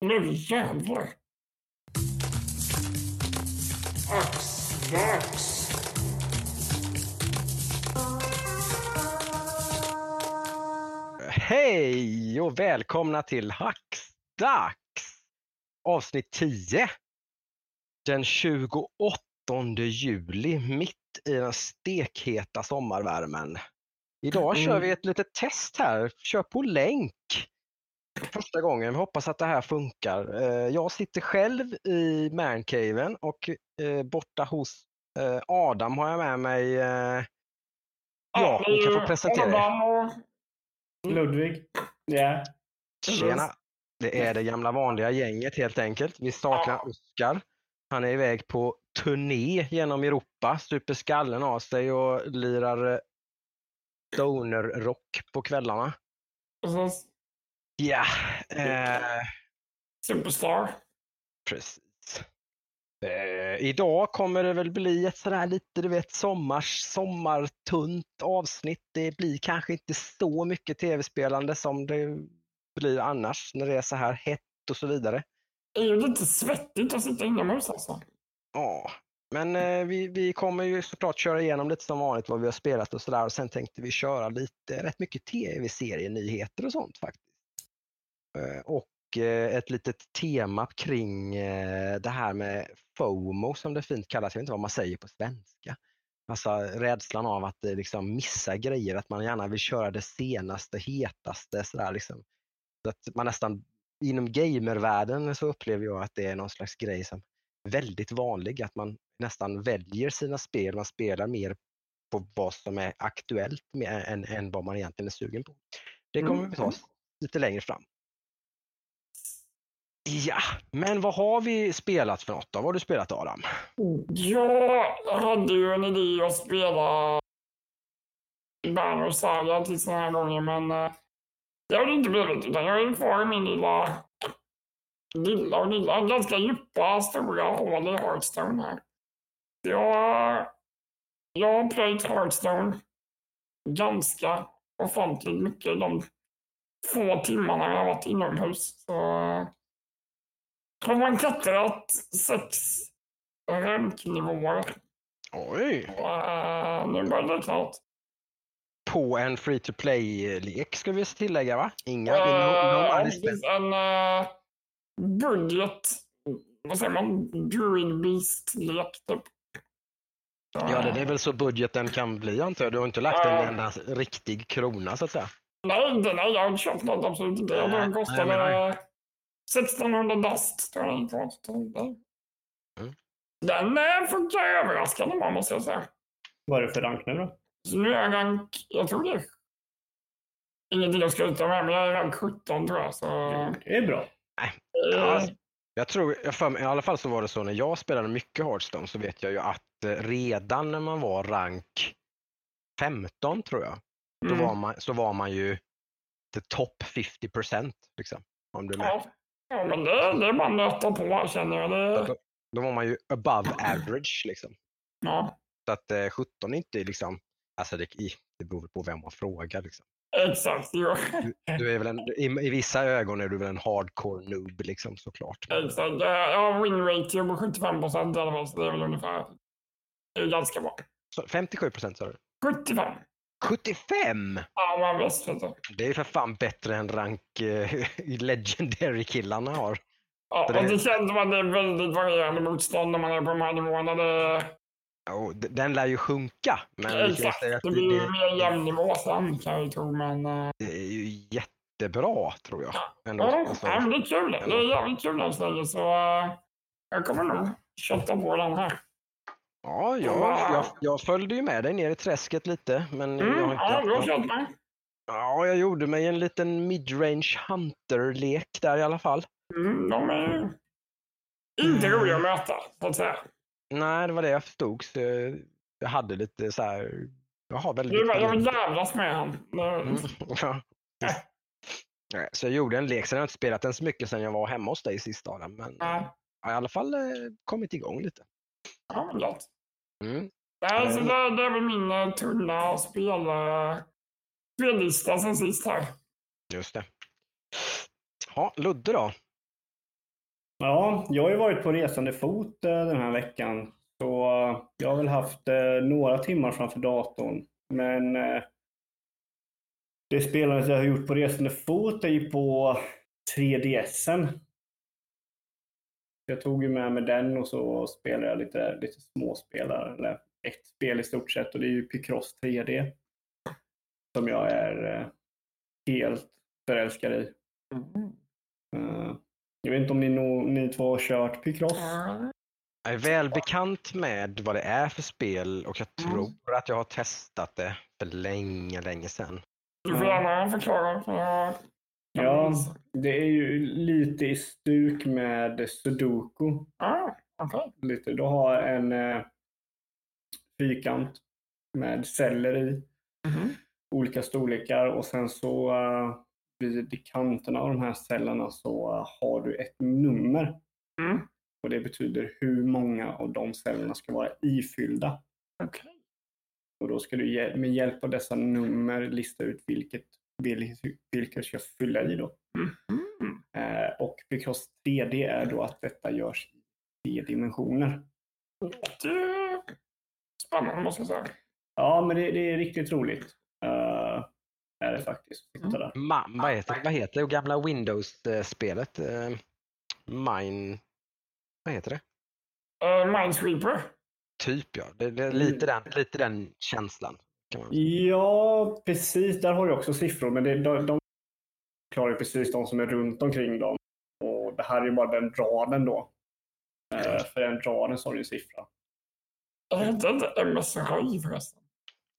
Nu jävlar. Axdags. Hej och välkomna till Hacksdags! Avsnitt 10. Den 28 juli, mitt i den stekheta sommarvärmen. Idag Mm. kör vi ett litet test här, kör på länk. Första gången, vi hoppas att det här funkar. Eh, Jag sitter själv i mancaven och eh, borta hos eh, Adam har jag med mig Ja, ni kan få presentera er. Adam och Ludvig. Ja. Tjena! Det är det gamla vanliga gänget helt enkelt. Vi saknar. Oskar. Han är iväg på turné genom Europa, super skallen av sig och lirar stoner-rock på kvällarna. precis. Ja, eh, Superstar. precis. Eh, idag kommer det väl bli ett sådär lite, du vet, sommars, sommartunt avsnitt. Det blir kanske inte så mycket tv-spelande som det blir annars när det är så här hett och så vidare. Det är ju lite svettigt att sitta inomhus alltså. Ja, men eh, vi, vi kommer ju såklart köra igenom lite som vanligt vad vi har spelat och sådär och sen tänkte vi köra lite, rätt mycket tv-serienyheter och sånt faktiskt. Eh, och eh, ett litet tema kring eh, det här med FOMO som det fint kallas, jag vet inte vad man säger på svenska. Alltså rädslan av att liksom missa grejer, att man gärna vill köra det senaste, hetaste liksom. Så att man nästan, inom gamervärlden så upplever jag att det är någon slags grej som väldigt vanlig, att man nästan väljer sina spel, man spelar mer på vad som är aktuellt än, än vad man egentligen är sugen på. Det kommer Mm. vi ta oss lite längre fram. Ja, men vad har vi spelat för något då? Vad har du spelat Adam? Jag hade ju en idé att spela Banner Saga till sådana här gånger, men eh, det har det inte blivit. Utan jag är kvar i min lilla, lilla och lilla, ganska djupa, stora hål i Hearthstone här. Jag, jag har plöjt Hearthstone ganska ofantligt mycket de få timmarna jag har varit inomhus. Så eh, eh, har man klättrat sex ranknivåer. Oj! Uh, nu börjar det klart. På en free to play-lek ska vi tillägga va? Inga Uh, no, no en uh, budget, vad säger man, Druid Beast-lek typ. Ja, det är väl så budgeten kan bli antar jag. Du har inte lagt Ja. en enda riktig krona så att säga. Nej, jag har inte köpt något, absolut inte. Den kostade 1600 dust, tror jag den kostade. Mm. Den funkar överraskande bra, måste jag säga. Vad är det för rank nu då? Så nu är jag rank, jag tror det ingenting jag skryter med, men jag är rank 17 tror jag. Så, Det är bra. Ja, eh, Jag tror, jag för mig, i alla fall så var det så när jag spelade mycket Hearthstone så vet jag ju att eh, redan när man var rank 15 tror jag, då mm. var man, så var man ju the top 50 liksom. Om du är med. Ja, ja men det, det är bara nöta på känner jag. Det, Då, då var man ju above average liksom. ja, Så att eh, 17 är inte liksom, alltså det, det beror på vem man frågar liksom. exakt. Jo. Du är väl en, i, I vissa ögon är du väl en hardcore noob liksom såklart. exakt. Jag har win ratio på 75 procent i alla fall, så det är väl ungefär det är ganska bra. Så 57 procent sa du? 75. 75! Ja, man visst vet du. Det är för fan bättre än rank eh, legendary-killarna har. Ja, och det känns som att det är väldigt varierande motstånd när man är på de här nivåerna. Det, d- den lär ju sjunka. Men ju exakt. Det det, blir ju mer jämn nivå sen kan jag ju tro, men... eh, det är ju jättebra tror jag. Ändå, Ja, alltså. ja, det är kul. Det är jävligt kul så länge, så eh, jag kommer nog kötta på den här. Ja, jag, jag, jag följde ju med dig ner i träsket lite. Men Mm, jag har inte, ja, mig. ja, jag gjorde mig en liten midrange hunter-lek där i alla fall. Mm, de är inte roliga att möta, så att säga. Nej, det var det jag förstod. Så jag, hade lite så här... Jag har väldigt Du, jag vill jävlas med han. Mm, ja. Nej, Så jag gjorde en lek, sen har jag inte spelat den så mycket sen jag var hemma hos dig sist Adam. Men Ja, jag har i alla fall eh, kommit igång lite. ja, men gott. Mm. Nej, så Mm. det, det är väl min eh, tunna spel, spellista sen sist här. Just det. Ja, Ludde då? Ja, jag har ju varit på resande fot eh, den här veckan. Så eh, jag har väl haft några timmar framför datorn. Men det spelandet jag har gjort på resande fot är ju på 3DSen. Jag tog ju med mig den och så spelade jag lite, lite småspelare. Eller ett spel i stort sett och det är ju Picross 3D. Som jag är eh, helt förälskad i. Mm. Eh, jag vet inte om ni, ni två har kört Picross? Jag är väl bekant med vad det är för spel och jag Mm. tror att jag har testat det för länge, länge sedan. Du får gärna förklara. För jag... Ja, det är ju lite i stuk med Sudoku. Ah, okej. Lite. Du har en eh, fyrkant med celler i Mhm. olika storlekar och sen så eh, vid kanterna av de här cellerna så eh, har du ett nummer. Mm. Och det betyder hur många av de cellerna ska vara ifyllda. Okej. Och då ska du med hjälp av dessa nummer lista ut vilket, vil- vilka du ska fylla i då. Mhm. Eh, och Picross 3D är då att detta görs i tre dimensioner. Är spännande måste jag säga. Ja, men det, det är riktigt roligt. Uh, är det faktiskt. Sitta där. Ma, vad, heter, vad heter det gamla Windows-spelet? Eh, Mine... Vad heter det? Uh, Minesweeper. Typ ja. Det, det är Mm. lite, den, lite den känslan. Kan man... Ja, precis. Där har du också siffror, men det, de, de klarar ju precis de som är runt omkring dem. Och det här är ju bara den raden då. Eh, för den raden så har du en siffra. Är det inte MS-röj förresten?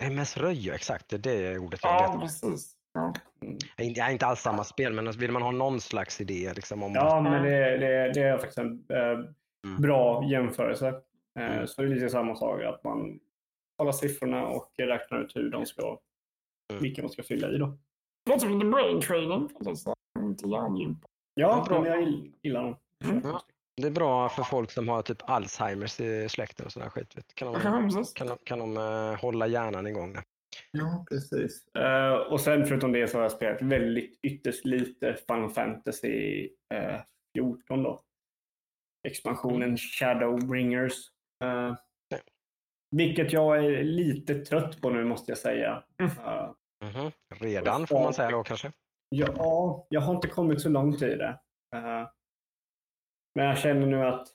MS Röj, ja, exakt. Det är det ordet jag Ja, letar. precis. Ja. Det är inte- det är inte alls samma spel, men vill man ha någon slags idé liksom, om Ja, men det, det, det är faktiskt en eh, Mm. bra jämförelse. Eh, Mm. Så det är lite samma sak, att man kollar siffrorna och räknar ut hur de ska, Mm. vilka man ska fylla i då. Det låter som lite brain training. Ja, men jag gill- gillar dem. Mm. Det är bra för folk som har typ Alzheimers i släkten och sådär skit. Vet. Kan de, kan de, kan de eh, hålla hjärnan igång där. Ja, precis. Eh, och sen förutom det så har jag spelat väldigt ytterst lite Final Fantasy eh, 14 då. Expansionen Shadowbringers. Uh, vilket jag är lite trött på nu måste jag säga. Mm. Eh, Mhm. Redan får man säga då kanske. Ja, jag har inte kommit så långt i det. Eh, men jag känner nu att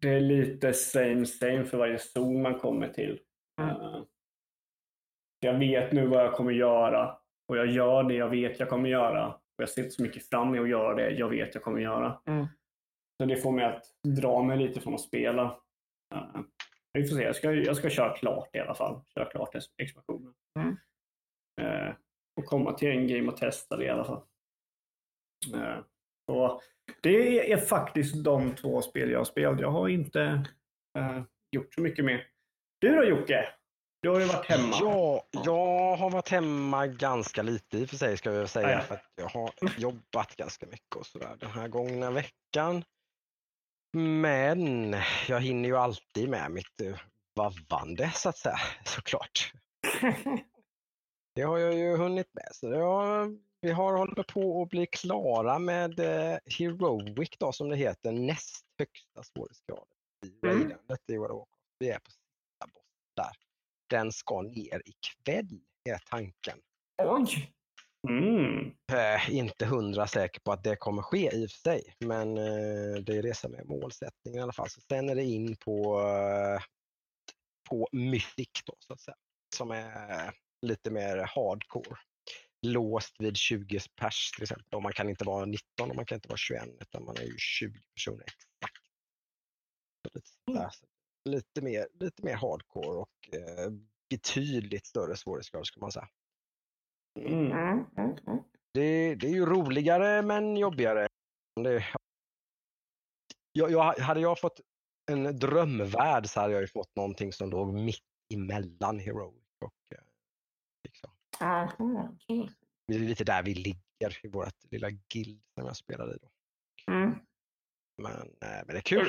det är lite same same för varje zon man kommer till. Mm. Eh, jag vet nu vad jag kommer göra och jag gör det jag vet jag kommer göra. Och jag ser inte så mycket fram emot att göra det jag vet jag kommer göra. Mm. Så det får mig att dra mig lite från att spela. Vi får se, jag ska, jag ska köra klart i alla fall. Köra klart expansionen. Mm. Eh, och komma till en game och testa det i alla fall. Eh, så det är faktiskt de två spel jag har spelat. Jag har inte eh, gjort så mycket mer. Du då Jocke? Du har ju varit hemma. Ja, jag har varit hemma ganska lite i och för sig ska jag säga. För att jag har jobbat ganska mycket och sådär den här gångna veckan. Men jag hinner ju alltid med mitt eh, vavvande så att säga, såklart. Det har jag ju hunnit med. Så jag, vi har hållit på att bli klara med eh, Heroic då, som det heter, näst högsta svårighetsgraden i Mm. raidandet i World of Warcraft. Vi är på sista boss där. Den ska ner ikväll, är tanken. Oj! Mm. Eh, inte hundra säker på att det kommer ske i och för sig, men eh, det är det som är målsättningen i alla fall. Så sen är det in på, eh, på Mythic då, så att säga, som är lite mer hardcore. Låst vid 20 pers till exempel. Och man kan inte vara 19 och man kan inte vara 21 utan man är ju 20 personer exakt. Lite. Så lite, mer, lite mer hardcore och betydligt större svårighetsgrad skulle man säga. Mm. Mm. Det, det är ju roligare men jobbigare. Det, jag, jag, hade jag fått en drömvärld så hade jag ju fått någonting som låg mitt emellan Heroic och eh, liksom. Okej. Det är lite där vi ligger i vårt lilla guild som jag spelade i. Då. Mm. Men, eh, men det är kul.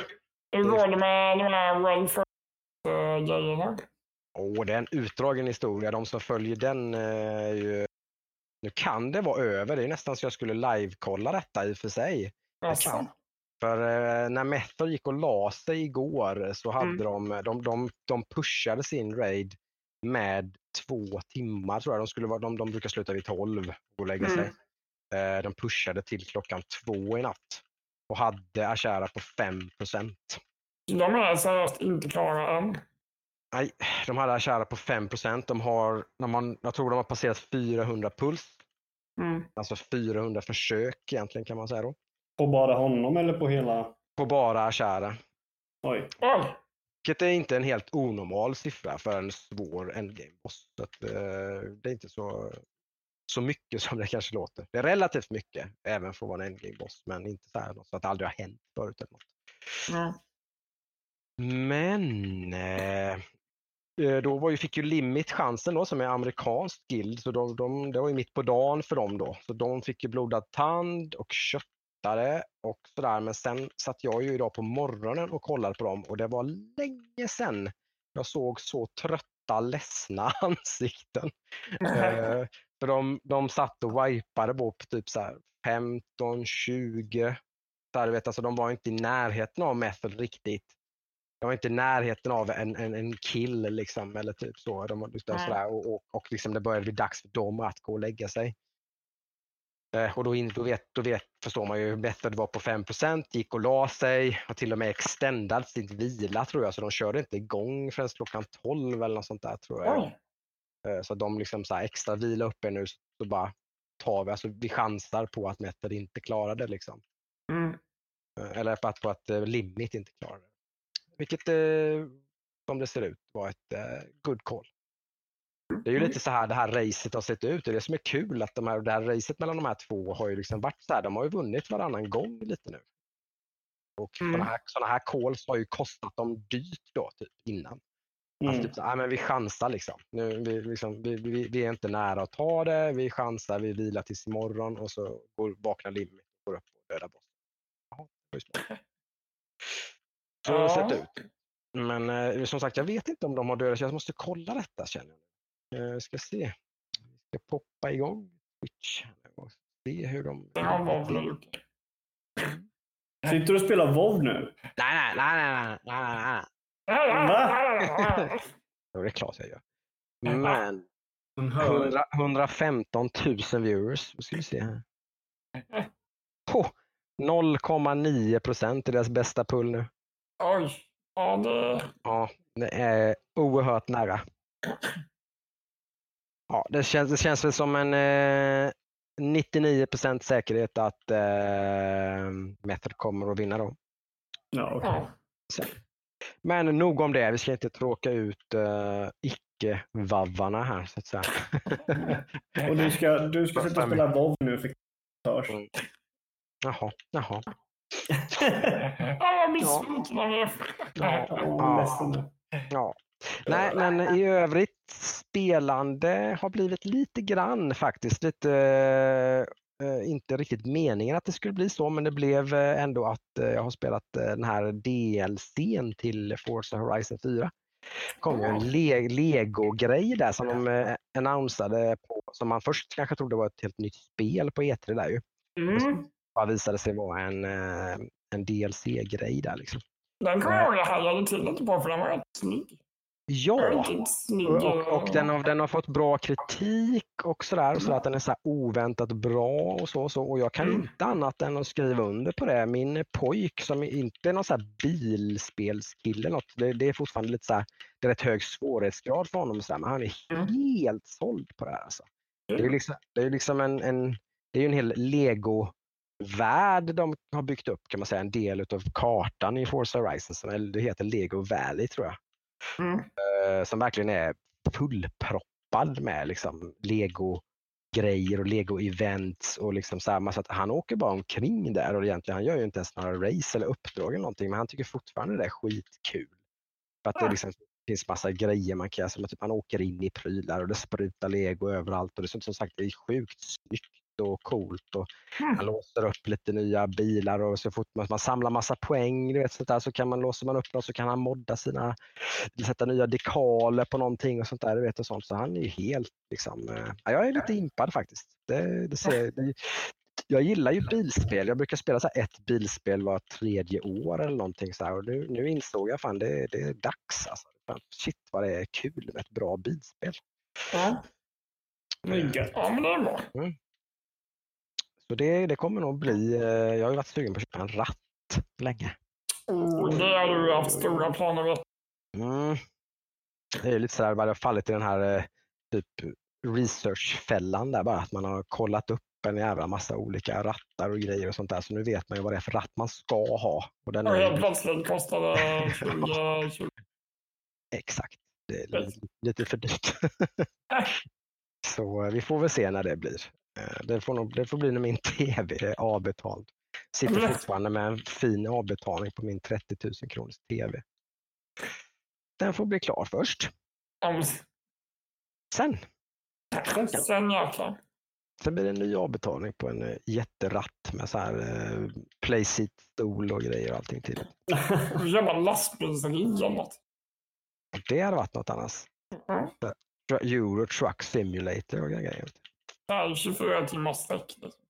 Hur går det med de här World First-grejerna? Och det är en utdragen historia. De som följer den eh, är ju... Nu kan det vara över. Det är nästan så jag skulle live-kolla detta i och för sig. Kan, För eh, när Method gick och la sig igår så hade Mm. de, de, de, de pushade sin raid med två timmar tror jag. De, skulle vara, de, de brukar sluta vid 12 och lägga Mm. sig. Eh, de pushade till klockan två i natt och hade Ashara på 5 Så de är seriöst inte klara än. Nej, de hade Ashara på 5 De har, de har, jag tror de har passerat 400 puls, Mm. alltså 400 försök egentligen kan man säga då. På bara honom eller på hela? På bara Ashara. Oj. Oj! Vilket är inte en helt onormal siffra för en svår endgame-boss. Eh, det är inte så, så mycket som det kanske låter. Det är relativt mycket, även för att vara en endgame-boss, men inte så, här, så att det aldrig har hänt förut. Eller något. Mm. Men eh, då var ju, fick ju Limit chansen då som är amerikansk guild, så de, de, det var ju mitt på dagen för dem då. Så de fick ju blodad tand och köttare och sådär. Men sen satt jag ju idag på morgonen och kollade på dem och det var länge sedan jag såg så trötta, ledsna ansikten. Eh, för de, de satt och wipade på typ så här 15, 20. Så här, vet, alltså de var inte i närheten av method riktigt. De var inte i närheten av en, en, en kill liksom, eller typ så. De, var liksom sådär, och, och, och liksom det började bli dags för dem att gå och lägga sig. Eh, och då, in, då, vet, då vet, förstår man ju hur Method var på 5% gick och la sig och till och med extendat sin vila tror jag. Så de körde inte igång förrän klockan 12 eller något sånt där tror jag. Eh, Så de liksom så här extra vila uppe nu så bara tar vi, alltså vi chansar på att Method inte klarar det liksom. Mm. Eh, Eller på att, på att eh, Limit inte klarar det. Vilket eh, som det ser ut var ett eh, good call. Det är ju lite så här det här racet har sett ut. Det är det som är kul att de här, det här racet mellan de här två har ju liksom varit så här. De har ju vunnit varannan gång lite nu. Och Mm. sådana här, såna här calls har ju kostat dem dyrt då typ innan. Alltså Mm. typ så, ah, men vi chansar liksom. Nu, vi, liksom vi, vi, vi är inte nära att ta det. Vi chansar, vi vilar tills imorgon och så går, vaknar Limit och går upp och dödar bossen. Så har Ja. sett ut. Men eh, som sagt, jag vet inte om de har dödat. Jag måste kolla detta känner jag. Eh, ska se. Vi ska poppa igång Twitch och se hur de... Lite. Sitter du och spelar WoW nu? Nej, nej, nej, nej, nej, nej, nej. Jo, det är klart jag gör. Men Man hör. 100, 115 000 viewers. Vad ska vi se här. Oh, 0,9 procent är deras bästa pull nu. Oj! Ja, det... Ja, det är oerhört nära. Ja, det känns, det känns väl som en eh, 99 procent säkerhet att eh, Method kommer att vinna då. Ja, okej. Ja. Men nog om det. Vi ska inte tråka ut eh, icke-vavvarna här så att säga. Och du ska, du ska sitta och spela WoW nu för hörs. Mm. Jaha, jaha. Ja. Ledsen nu. Ja. Nej, men i övrigt spelande har blivit lite grann faktiskt. Lite, eh, inte riktigt meningen att det skulle bli så, men det blev eh, ändå att eh, jag har spelat eh, den här DLCn till Forza Horizon 4. Det kom ju en le- Lego-grej där som de eh, annonsade på, som man först kanske trodde var ett helt nytt spel på E3 där ju. Mm. Bara visade sig vara en, eh, en DLC-grej där liksom. Den kommer jag ihåg jag hajade till lite på för den var rätt snygg. Ja! Och, och, den, har, den har fått bra kritik och sådär. Och så att den är så oväntat bra och så. och så. Och jag kan Mm. inte annat än att skriva under på det. Min pojk som inte är någon så här bilspelskille något. Det, det är fortfarande lite så här, det är rätt hög svårighetsgrad för honom. Så här, men han är Mm. helt såld på det här. Alltså. Det är ju liksom, det är liksom en, en, det är en hel Lego-värld de har byggt upp kan man säga. En del av kartan i Forza Horizon. Som, är- det heter Lego Valley tror jag Mm. eh, som verkligen är fullproppad med liksom lego grejer och lego-events och liksom så här, så att han åker bara omkring där och egentligen, han gör ju inte ens några race eller uppdrag eller någonting men han tycker fortfarande det är skitkul. För att det Ah. liksom finns massa grejer man kan göra, som att typ, han åker in i prylar och det sprutar lego överallt och det är som, som sagt det är sjukt snyggt och coolt och Mm. man låser upp lite nya bilar och så fort man, man samlar massa poäng du vet, sånt där, så kan man låser man upp dem så kan han modda sina, sätta nya dekaler på någonting och sånt där. Du vet, och sånt. Så han är ju helt liksom, eh, ja, jag är lite impad faktiskt. Det, det ser, det, jag gillar ju bilspel. Jag brukar spela så här ett bilspel var tredje år eller någonting så här. Och nu, nu insåg jag fan det, det är dags alltså. Shit vad det är kul med ett bra bilspel. Ja. Det är gött. ja, men det är bra. Så det, det kommer nog bli, eh, jag har ju varit sugen på att köpa en ratt länge. Oh, det har du haft stora planer vet Mm. Det är lite sådär, jag har fallit i den här eh, typ researchfällan där bara, att man har kollat upp en jävla massa olika rattar och grejer och sånt där. Så nu vet man ju vad det är för ratt man ska ha. Och den Och helt är, plötsligt kostade 20, 20 exakt, det är lite, lite för dyrt. Så vi får väl se när det blir. Eh, Det får, nog, det får bli när min tv är avbetald. Sitter fortfarande med en fin avbetalning på min 30 000 kronors tv. Den får bli klar först. Sen, Sen jäklar. sen blir det en ny avbetalning på en eh, jätteratt med så här eh, playseat-stol och grejer och allting till. Jobbar lastbilsrigg eller något. Det hade varit något annat. Mm. Euro Truck Simulator och grejer. Det här är 24 timmars sträck. liksom.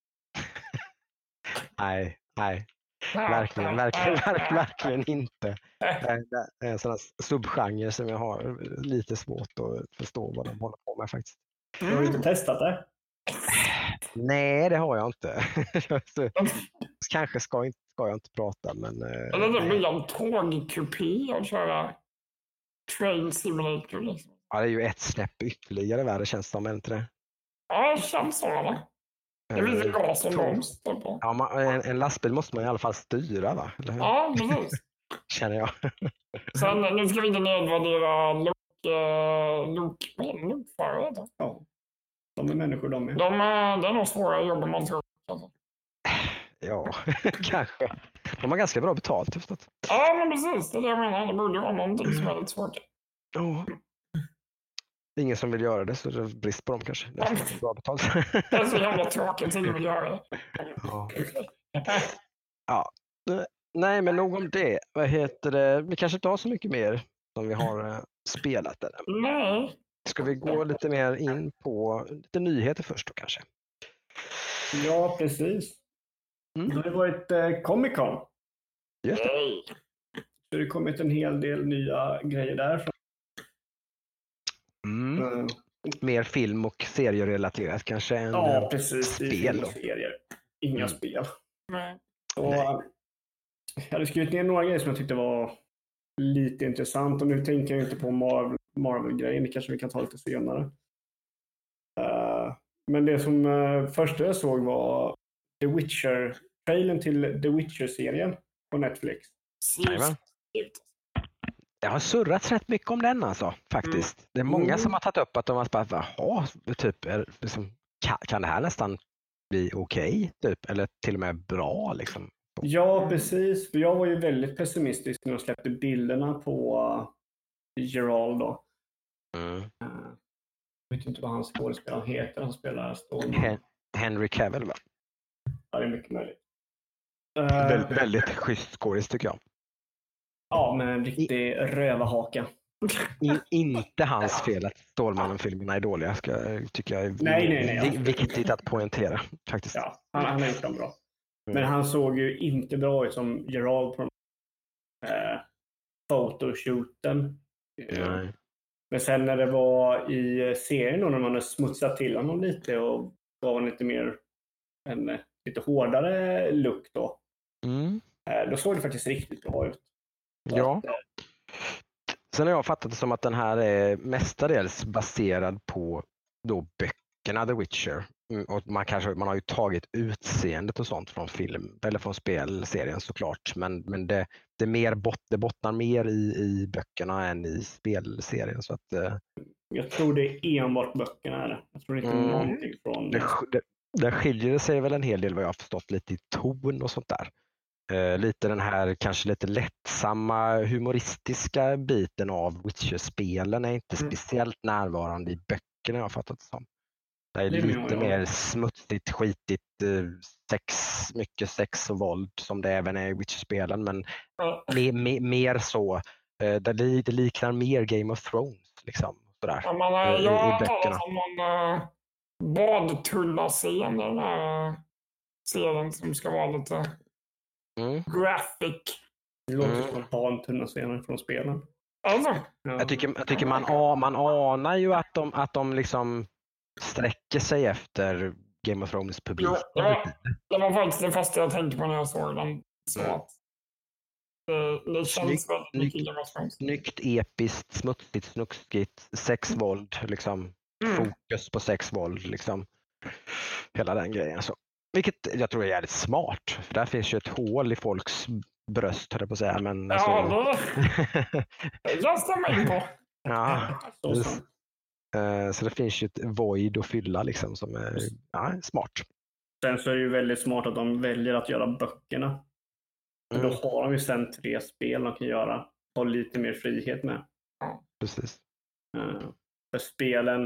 Nej, nej, verkligen, verkligen, verkligen, verkligen inte. Nej, Det är en sån här subgenre som jag har lite svårt att förstå vad de håller på med faktiskt. Du har ju inte testat det? Nej, det har jag inte. Kanske ska, inte, ska jag inte prata, men... eh, Eller det nej. blir en tågkupé och köra train simulator. Liksom. Ja, det är ju ett snäpp ytterligare värre känns det som, är det inte det? Ja, det känns så. Eller? Det blir Eh, gas och tåg. broms. typ. Ja, man, en, en lastbil måste man i alla fall styra, va? Eller hur? Ja, precis. Känner jag. Sen, nu ska vi inte nedvärdera lok, eh, lok, lokförare. det. Ja. De är människor de är. De, är- det är nog svårare jobb än man tror. Alltså. Ja, kanske. De har ganska bra betalt, förstått. Ja, men precis. Det är det jag menar. Det borde vara någonting som är lite svårt. Ja. Ingen som vill göra det, så det är brist på dem kanske. Det är så bra betalt. Det är så jävla tråkigt du vill göra det. ja. Nej, men nog om det. Vad heter det? Vi kanske inte har så mycket mer som vi har eh, spelat. Eller? Nej. Ska vi gå lite mer in på lite nyheter först då kanske? Ja, precis. Mm. Det har varit eh, Comic Con. Just det. Så det har kommit en hel del nya grejer där. Mm. Mer film och serierelaterat kanske än Ja, eh, precis. Spel serier. Inga Mm. spel. Nej. Och, Nej. jag hade skrivit ner några grejer som jag tyckte var lite intressant och nu tänker jag inte på Marvel- Marvel-grejen. det kanske vi kan ta lite senare. Eh, men det som uh, första jag såg var The Witcher, trailern till The Witcher-serien på Netflix. Jajamän. Det har surrats rätt mycket om den alltså, faktiskt. Det är många Mm. som har tagit upp att de har bara, jaha, typ, är, liksom, kan, kan det här nästan bli okej? typ, eller till och med bra? Liksom? Ja, precis. För jag var ju väldigt pessimistisk när de släppte bilderna på uh, Gerald. Då. Mm. Eh, jag vet inte vad hans skådespelare heter. Han spelar Stålman. Hen- Henry Cavill, va? Ja, det är mycket möjligt. Eh, Vä- väldigt schysst skådis tycker jag. Ja, med en riktig rövarhaka. In, inte hans fel att Stålmannen-filmerna är dåliga, ska, tycker jag är Nej, nej, nej, viktigt att poängtera. faktiskt. Ja, han, han har gjort dem bra. Mm. Men han såg ju inte bra ut som Gerald på eh, photoshooten. Eh, Nej. Men sen när det var i serien då, när man hade smutsat till honom lite och gav honom lite mer en eh, lite hårdare look då. Mm. Eh, då såg det faktiskt riktigt bra ut. Ja. Sen har jag fattat det som att den här är mestadels baserad på då böckerna The Witcher. Mm, Och man, kanske, man har ju tagit utseendet och sånt från film eller från spelserien såklart. Men, men det, det, är mer bot, det bottnar mer i, i böckerna än i spelserien. Så att, eh, Jag tror det är enbart böckerna. Det. Jag tror inte Mm. någonting från... det, det, där skiljer det sig väl en hel del vad jag har förstått lite i ton och sånt där. Eh, lite den här kanske lite lättsamma humoristiska biten av Witcher-spelen är inte Mm. speciellt närvarande i böckerna jag har fattat det som. Det är lite mer smutsigt, skitigt, eh, sex, mycket sex och våld som det även är i Witcher-spelen men Ja, me, me, mer så. Eh, det, li- det liknar mer Game of Thrones. Liksom, sådär. Ja, eh, i- jag har hört talas om någon uh, badtunnascen i den här serien som ska vara lite Mm. graphic. Det låter Mm. som att ha en tunna scenen från spelen. Alltså, Ja. Jag tycker, jag tycker man, a- man anar ju att de, att de liksom sträcker sig efter Game of Thrones publik. Ja. det var faktiskt det första jag tänkte på när jag såg den. Så Mm. att det, det känns väldigt mycket. Game of Thrones. Snyggt, episkt, smutsigt, snuskigt, sexvåld, liksom. Mm. fokus på sexvåld. Liksom. Hela den grejen. Så. Vilket jag tror är jävligt smart. För där finns ju ett hål i folks bröst, höll jag på att säga. Men, Ja, alltså, det, det kan jag stämma in på. ja, Så sant. Eh, så det finns ju ett void att fylla liksom, som är ja, smart. Sen så är det ju väldigt smart att de väljer att göra böckerna. Mm, Då har de ju sen tre spel de kan göra. Ha lite mer frihet med. precis. Eh, För spelen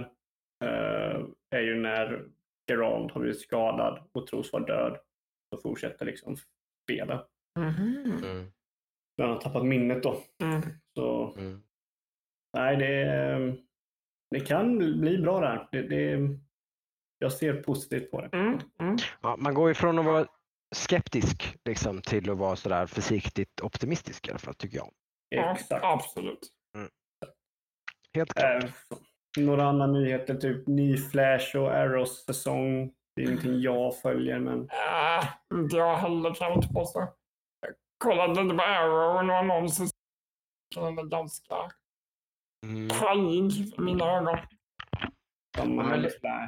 eh, är ju när Gerald har blivit skadad och tros vara död. Så fortsätter liksom spelet. Mhm. Mm, När han har tappat minnet då. Mm. Så mm. nej, det, det kan bli bra där. Det, det, jag ser positivt på det. Mm. Mm. Ja, man går ifrån att vara skeptisk liksom, till att vara sådär försiktigt optimistisk i alla fall, tycker jag. Ja, Exakt. absolut. Helt klart. Eh, några andra nyheter, typ ny Flash och Arrows säsong. Det är ingenting jag följer, men Äh, inte jag heller kan jag inte påstå. Jag kollade lite på Arrow och några annonser. Den är ganska Mm. pajig i mina ögon. Ja, men-.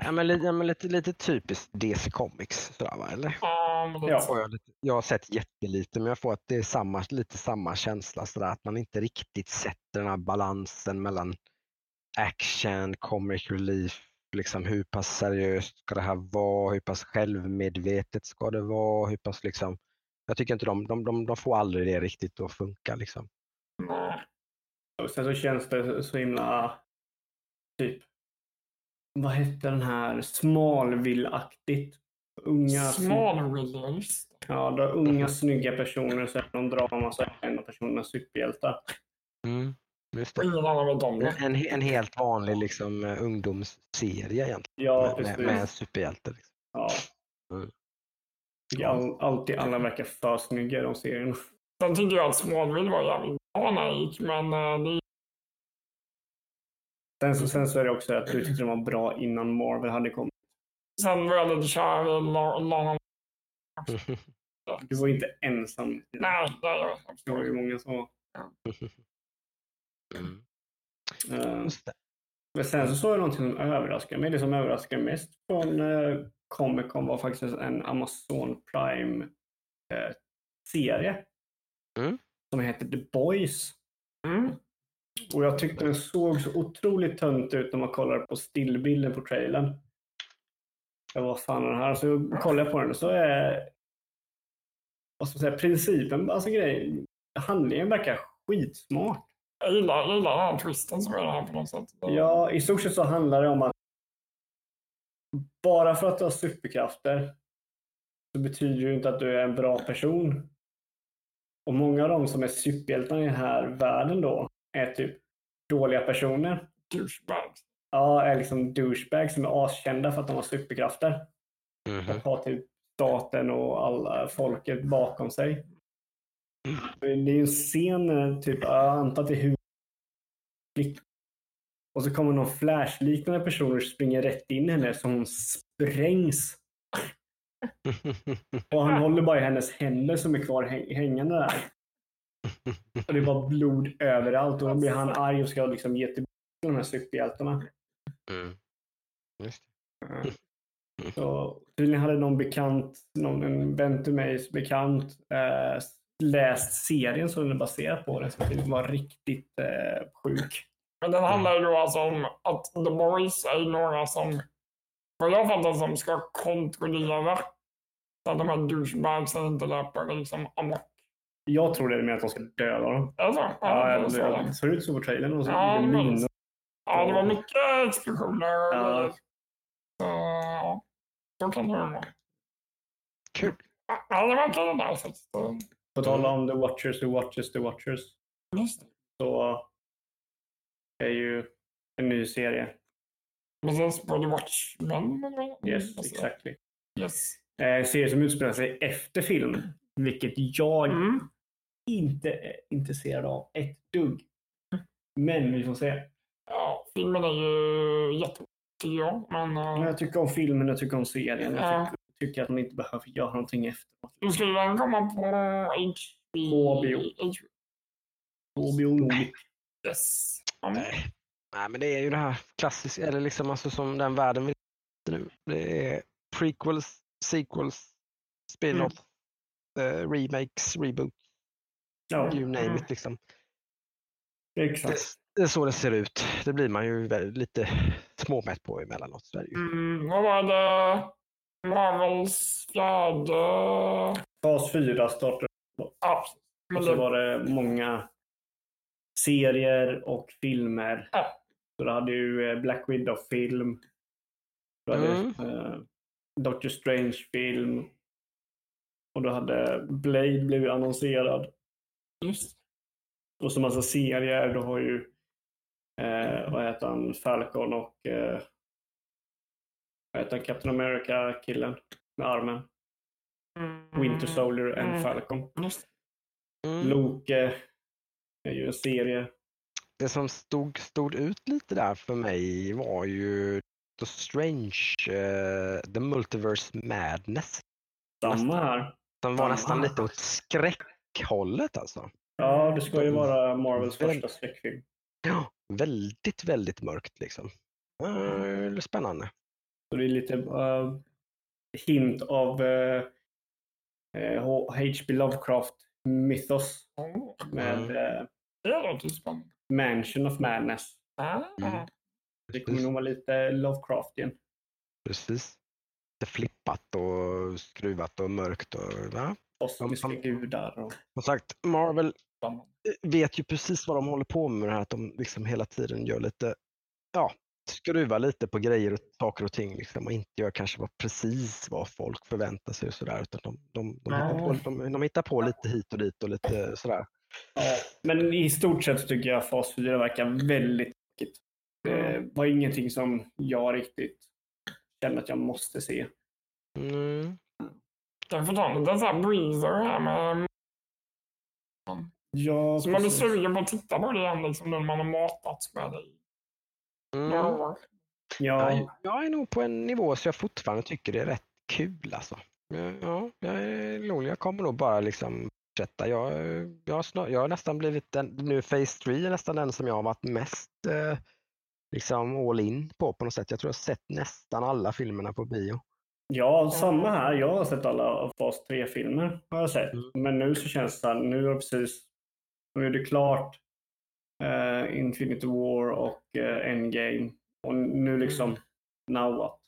Ja, men lite, ja, men lite, lite typiskt DC Comics, sådär, va? eller? Ja, Ja. Får jag, lite, jag har sett jättelite, men jag får att det är samma, lite samma känsla, sådär, att man inte riktigt sätter den här balansen mellan action, comic relief, liksom hur pass seriöst ska det här vara, hur pass självmedvetet ska det vara, hur pass liksom, jag tycker inte de, de, de, de får aldrig det riktigt att funka liksom. Nej. Och sen så känns det så himla typ vad hette den här Smallville-aktigt. Unga, det. ja, då unga snygga personer, så är någon drama så är en av personerna superhjältar. Mm. Ingen annan vet om det. En, en helt vanlig liksom, eh, ungdomsserie egentligen, Ja, med, med, med superhjälte. Liksom. Ja. Mm. All, alltid alla verkar för snygga i de serierna. Sen tycker jag att Smallville var jävligt bra när det gick, men eh, det Sen så, sen så är det också att du tyckte de var bra innan Marvel hade kommit. Sen var jag lite kär i La- Lana. Du var inte ensam. Nej, det är jag Det var ju många som var. Mm. Eh. Men sen så såg jag någonting som överraskade mig. Det som överraskade mest från eh, Comic Con var faktiskt en Amazon Prime-serie. Mm. Som heter The Boys. Mm. Och jag tyckte den såg så otroligt tönt ut när man kollade på stillbilden på trailern. Jag vad fan är det här? Så kollade jag på den och så är vad ska man säga, principen, alltså grejen, handlingen verkar skitsmart. Jag gillar, jag gillar den här twisten som är här på något sätt. Ja, i stort sett så handlar det om att bara för att du har superkrafter så betyder det ju inte att du är en bra person. Och många av de som är superhjältarna i den här världen då är typ dåliga personer. Douchebags. Ja, är liksom douchebags som är askända för att de har superkrafter. Mhm. Och har typ staten och alla folket bakom sig. Det är ju en scen, typ, jag antar att det är huvud... Och så kommer någon flashliknande person och springer rätt in i henne så hon sprängs. Och han håller bara i hennes händer som är kvar häng- hängande där. Och det är bara blod överallt och då blir han arg och ska liksom ge tillbaka de här superhjältarna. Mm. Det. Så tydligen hade någon bekant, någon, en vän till mig bekant, eh, läst serien som den är baserad på. Den som var riktigt eh, sjuk. Men den handlar ju då alltså om att The Boys är några som, vad jag fattar som, ska kontrollera så att de här douchebagsen inte löper liksom amok. Jag tror det är mer att de ska döda dem. Alltså, Ja, ja, det, det, det ser ut så på trailern. Och så Ja, är det men- ja, det var mycket explosioner och Ja. Så, ja. Så kan det vara. Kul. Ja, det var inte det där sättet. På tal om The Watchers, The Watchers, The Watchers. Just det. Så är ju en ny serie. Precis på The Watchmen. Yes, exactly. Yes. eh, serie som utspelar sig efter film. Vilket jag Mm. inte är intresserad av ett dugg. Men vi får se. Ja, filmen är ju jättebra. Men uh, Jag tycker om filmen, jag tycker om serien. Jag Ja. tycker, tycker att man inte behöver göra någonting efteråt. nu skulle den komma på HBO. HBO. Yes. Nej. Nej, men det är ju det här klassiska, eller liksom alltså som den världen vi nu. Det är prequels, sequels, spin-off, eh, remakes, reboot, Ja, you name Mm. it liksom. Det, exakt. det är så det ser ut. Det blir man ju väldigt, lite småmätt på emellanåt. Så är det ju. Mm, vad var det? Marvels fjärde... Fas 4 startade Ja, men och så det, var det många serier och filmer. Ja. Så du hade ju eh, Black Widow-film. Du hade Mm. eh, Doctor Strange-film. Och du hade Blade blev ju annonserad. just Och så massa serier. Du har ju, eh, vad heter han, Falcon och eh, vad heter Captain America-killen med armen. mm, Winter Soldier and Mm. Falcon. Mm. Loke är ju en serie. Det som stod, stod ut lite där för mig var ju The Strange, eh, The Multiverse Madness. Samma här. Som var Samma. nästan lite åt skräckhållet alltså. Ja, det ska ju vara Marvels Väl- första skräckfilm. Ja, väldigt, väldigt mörkt liksom. Eh, spännande. Så det är lite uh, hint av uh, H.P. Lovecraft mythos oh, med Mm. eh, det låter spännande. Mansion of Madness. Ah, Mm. Det kommer nog vara lite Lovecraftian. Precis. Lite flippat och skruvat och mörkt. Och, ja. Kosmiska gudar. Och... Som sagt, Marvel vet ju precis vad de håller på med det här. Att de liksom hela tiden gör lite, ja, skruvar lite på grejer och saker och ting liksom, och inte gör kanske vad, precis vad folk förväntar sig och sådär. Utan de, de, de, hittar på, de, de hittar på lite hit och dit och lite sådär. Men i stort sett tycker jag fas 4 verkar väldigt tråkigt. Det var ingenting som jag riktigt kände att jag måste se. Mm. Jag får ta en liten sån här breezer här med... Ja, Så man blir sugen på att titta på det igen liksom när man har matats med det i Mm. ja, Jag, jag är nog på en nivå så jag fortfarande tycker det är rätt kul alltså. Ja, Ja, jag är. Jag kommer nog bara liksom fortsätta. Jag, jag, har, snar, jag har nästan blivit den, nu Phase 3 är nästan den som jag har varit mest eh, liksom all in på på något sätt. Jag tror jag har sett nästan alla filmerna på bio. ja, samma här. Jag har sett alla fas 3-filmer. Har jag sett. Mm. Men nu så känns det nu är det precis, nu är det klart eh, Infinity War och eh, Endgame. Och nu liksom, now what?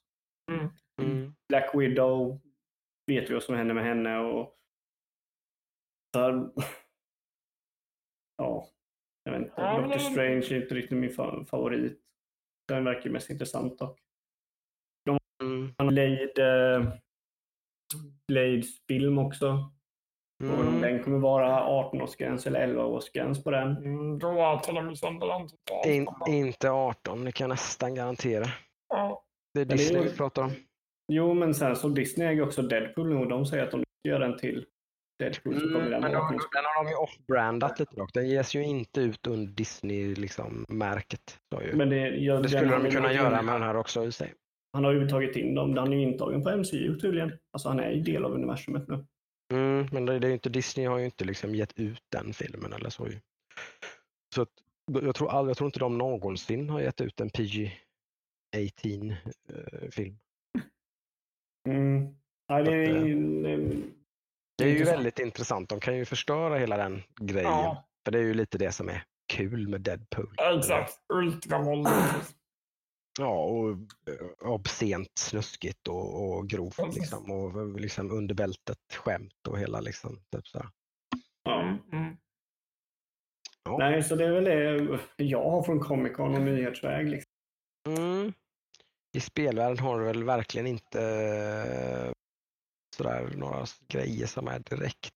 Mm. Black Widow vet vi vad som händer med henne och där, ja, jag vet inte. Ja, Doctor Strange är inte riktigt min fa- favorit. Den verkar mest intressant dock. Mm. Han har Blade, eh, Blades film också. Om Mm. den kommer vara 18-årsgräns eller 11-årsgräns på den. Mm, Då till och med sönder den. In, inte 18, det kan jag nästan garantera. Ja. Det är det är Disney vi pratar om. Jo, men sen så Disney äger också Deadpool nu och de säger att om de gör den till Deadpool så kommer Mm, den men vara då, 18 den har de ju off-brandat lite dock. Den ges ju inte ut under Disney-märket. Liksom. Men det, jag, det skulle de kunna göra med den här också i sig. Han har ju tagit in dem. Han är ju intagen på MCU tydligen. Alltså han är ju del av universumet nu. Mm, men det, är inte, Disney har ju inte liksom gett ut den filmen eller så. Så att, jag, tror all, jag tror inte de någonsin har gett ut en PG-18-film. Mm. Nej, det är, Att, eh, det- det är ju väldigt intressant. De kan ju förstöra hela den grejen. Ja. För det är ju lite det som är kul med Deadpool. Exakt. Ultravåld. Ja, och eh, obscent, snuskigt och, och grovt Precis. liksom. Och liksom under bältet skämt och hela liksom. Typ så. Mm, mm. Ja. Nej, så det är väl det jag har från Comic Con och nyhetsväg. Liksom. Mm. I spelvärlden har du väl verkligen inte eh, sådär några grejer som är direkt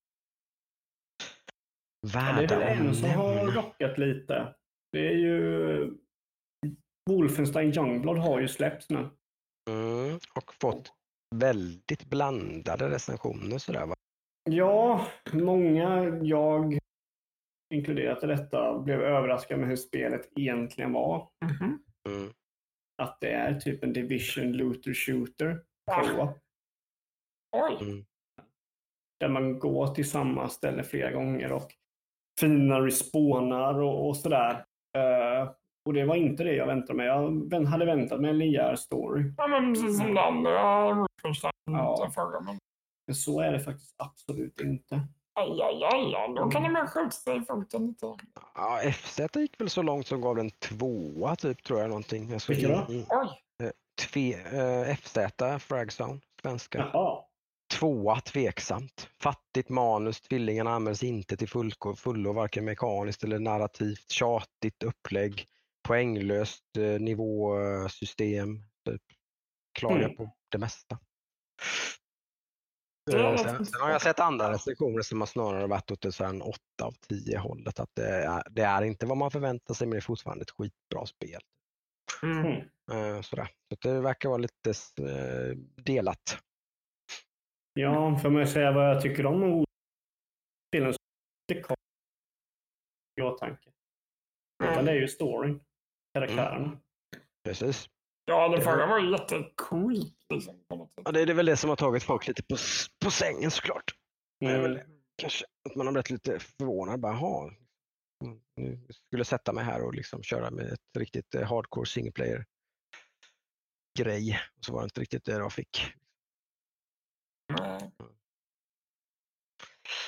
Ja, det är värda väl en som har rockat lite. Det är ju Wolfenstein Youngblood har ju släppts nu. Mm. Och fått väldigt blandade recensioner sådär va? Ja, många, jag inkluderat i detta, blev överraskade med hur spelet egentligen var. Mhm. Mm. Att det är typ en division looter shooter. Ah. co-op, Oj. Mm. Där man går till samma ställe flera gånger och fina respawnar och, och sådär. Eh, och det var inte det jag väntade mig. Jag hade väntat mig en linjär story. Ja, men precis som det andra Ja. förra. Men Men så är det faktiskt absolut inte. aj, aj, aj, aj. Då kan de väl skjuta sig i foten lite. Ja, FZ gick väl så långt som gav den tvåa typ tror jag någonting. Alltså, Vilka då? i- i- Oj. Tve, eh, FZ, Fragzone, svenska. Jaha. Tvåa, tveksamt. Fattigt manus, tvillingarna används inte till full, fullo, varken mekaniskt eller narrativt. Tjatigt upplägg, poänglöst eh, nivåsystem. Typ. Klagar Mm. på det mesta. Det är Eh, Sen, sen har jag sett andra recensioner som har snarare varit åt en 8 av 10 hållet. Att det är, det är inte vad man förväntar sig men det är fortfarande ett skitbra spel. Mm. Mm. Sådär. Så det verkar vara lite delat. Ja, för mig säga vad jag tycker om spelen så det kommer i åtanke. Utan det är ju storyn. Karaktärerna. Precis. Ja, det förra var ju jättecoolt. Liksom. Ja, det är väl det som har tagit folk lite på, på sängen såklart. Väl Mm. det. Kanske att man har blivit lite förvånad. Bara, "Jaha, mm, nu skulle jag sätta mig här och liksom köra med ett riktigt eh, hardcore single player grej. Så var det inte riktigt det jag fick. Nej.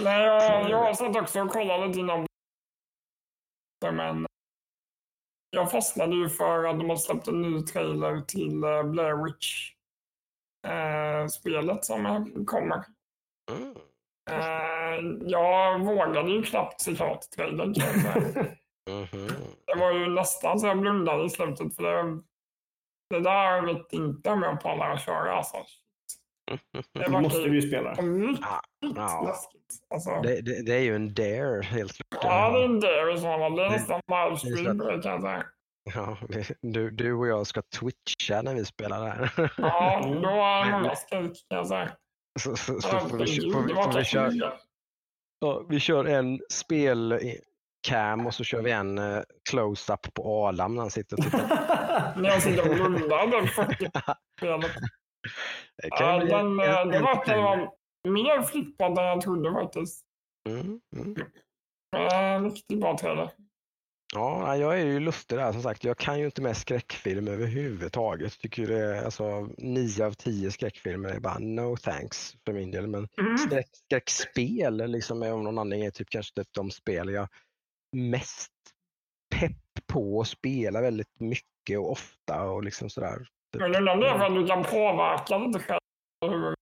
Nej, jag, jag satt också och kollade lite innan. Men jag fastnade ju för att de har släppt en ny trailer till eh, Blair Witch. Eh, spelet som kommer. Mm. Eh, jag vågade ju knappt se klart trailern kan jag säga. Mhm. Det var ju nästan så jag blundade i slutet för det, det där vet inte om jag pallar att köra alltså. Det Det måste vi ju spela. riktigt Ja. läskigt. Alltså. Det, det, det är ju en dare helt klart. Ja, det är en dare i så fall. Det är Det- nästan livestream det kan jag säga. Ja, vi- du, du och jag ska twitcha när vi spelar där. Ja, då är det många skrik kan jag säga. Så, så, så får, vi, får, det vi, får vi, kanske köra, ja, vi kör en spelcam och så kör vi en eh, close-up på Adam när han sitter och tittar. När jag sitter och blundar den 40 spelet. Det kan Ja, den, en- eh, det verkar vara mer flippat än jag trodde faktiskt. Mm, mm. Eh, Riktigt bra trailer. Ja, jag är ju lustig där som sagt. Jag kan ju inte med skräckfilm överhuvudtaget. Tycker det alltså, nio av tio skräckfilmer är bara no thanks för min del. Men Mm. skräck, skräckspel liksom, av någon anledning är typ kanske typ de spel jag mest pepp på att spela väldigt mycket och ofta och liksom sådär. Typ. Om det är för att du kan påverka lite själv.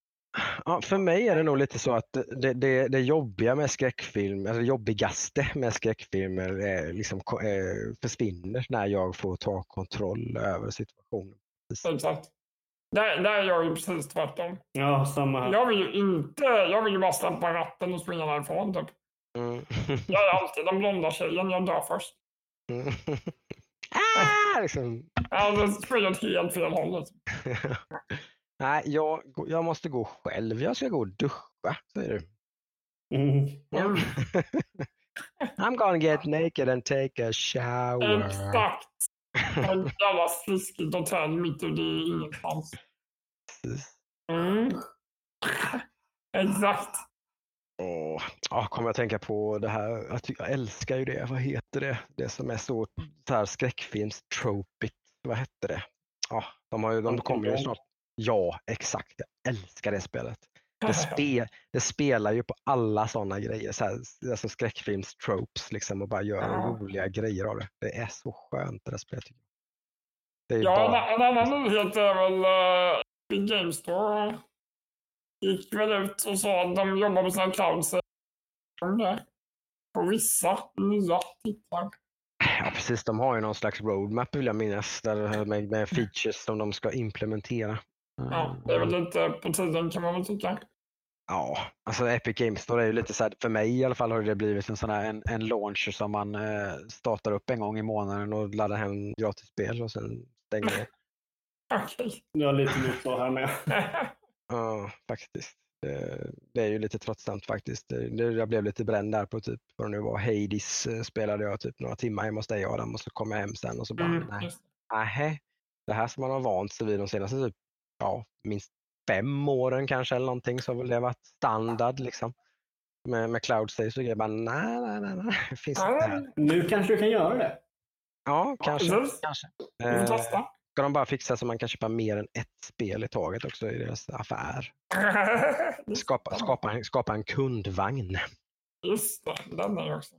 Ja, för mig är det nog lite så att det, det, det jobbiga med skräckfilm, eller det jobbigaste med skräckfilmer är liksom, ko- eh, försvinner när jag får ta kontroll över situationen. Exakt. Där, där är jag ju precis tvärtom. Ja, samma här. Jag vill ju inte, jag vill ju bara släppa ratten och springa därifrån typ. Mm. Jag är alltid den blonda tjejen, jag dör först. Mm. Ah, liksom. Ja, det springer åt helt fel håll. Nej, jag, jag måste gå själv. Jag ska gå och duscha, säger du. Mm. Mm. I'm gonna get naked and take a shower. Exakt. Ett jävla sliskigt hotell mitt ute i ingenstans. Mm. Exakt. Åh, ja, kommer jag tänka på det här, jag, jag älskar ju det, vad heter det, det som är så, så här skräckfilms-tropic, vad hette det? Ja, de, har ju, de kommer ju snart. Ja, exakt, jag älskar det spelet. Det, spe, det spelar ju på alla sådana grejer, så här, alltså skräckfilms-tropes liksom och bara gör Ja. roliga grejer av det. Det är så skönt det där spelet. Det är Ja, bara, en, annan nyhet är väl uh, Game Store gick väl ut och sa att de jobbar med sina det. På vissa nya titlar. ja, precis, de har ju någon slags roadmap vill jag minnas, där, med, med features som de ska implementera. Ja, det är väl lite på tiden kan man väl tycka. Ja, alltså Epic Games Store är ju lite så här, för mig i alla fall har det blivit en sån här en, en launcher som man eh, startar upp en gång i månaden och laddar hem gratisspel och sen stänger det. Okej. Det har lite gjort så här med. Ja, faktiskt. Det, det är ju lite tröttsamt faktiskt. Det, jag blev lite bränd där på typ, vad det nu var, Hades eh, spelade jag typ några timmar hemma hos dig Adam och så kom jag hem sen och så bara, Mm, nej, nähä. Det här som man har vant sig vid de senaste typ, ja, minst fem åren kanske eller någonting så har väl det varit standard liksom. Med, med cloud saves och grejer. Bara, nej, nej, nej, nej, det finns inte här. Nu kanske du kan göra det. Ja, kanske. precis. kanske. Vi får Eh, testa. Ska de bara fixa så man kan köpa mer än ett spel i taget också i deras affär. Skapa, skapa, en, skapa en kundvagn. Just det, den är också.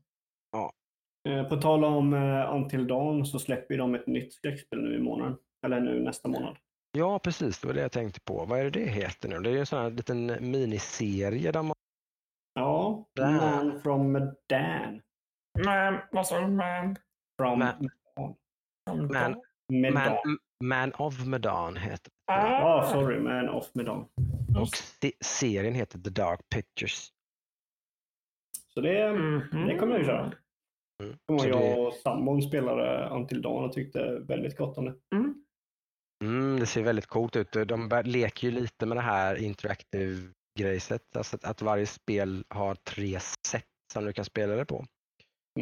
Eh, På tal om eh, Until Dawn så släpper de ett nytt skräckspel nu i månaden. Eller nu nästa månad. Ja, precis. Det var det jag tänkte på. Vad är det det heter nu? Det är ju en sån här liten miniserie där man... Ja, Dan. Man from Medan. Men vad sa du? Men... From Man- Man, Medan. man, man of Medan heter det. Ah, sorry, Man of Medan. Och se, serien heter The Dark Pictures. Så det, Mhm. det kommer jag ju köra. Mm. Jag det, och sambon spelade Until Dawn och tyckte väldigt gott om det. Mm. mm, det ser väldigt coolt ut. De leker ju lite med det här interactive grejset. Alltså att, att varje spel har tre sätt som du kan spela det på.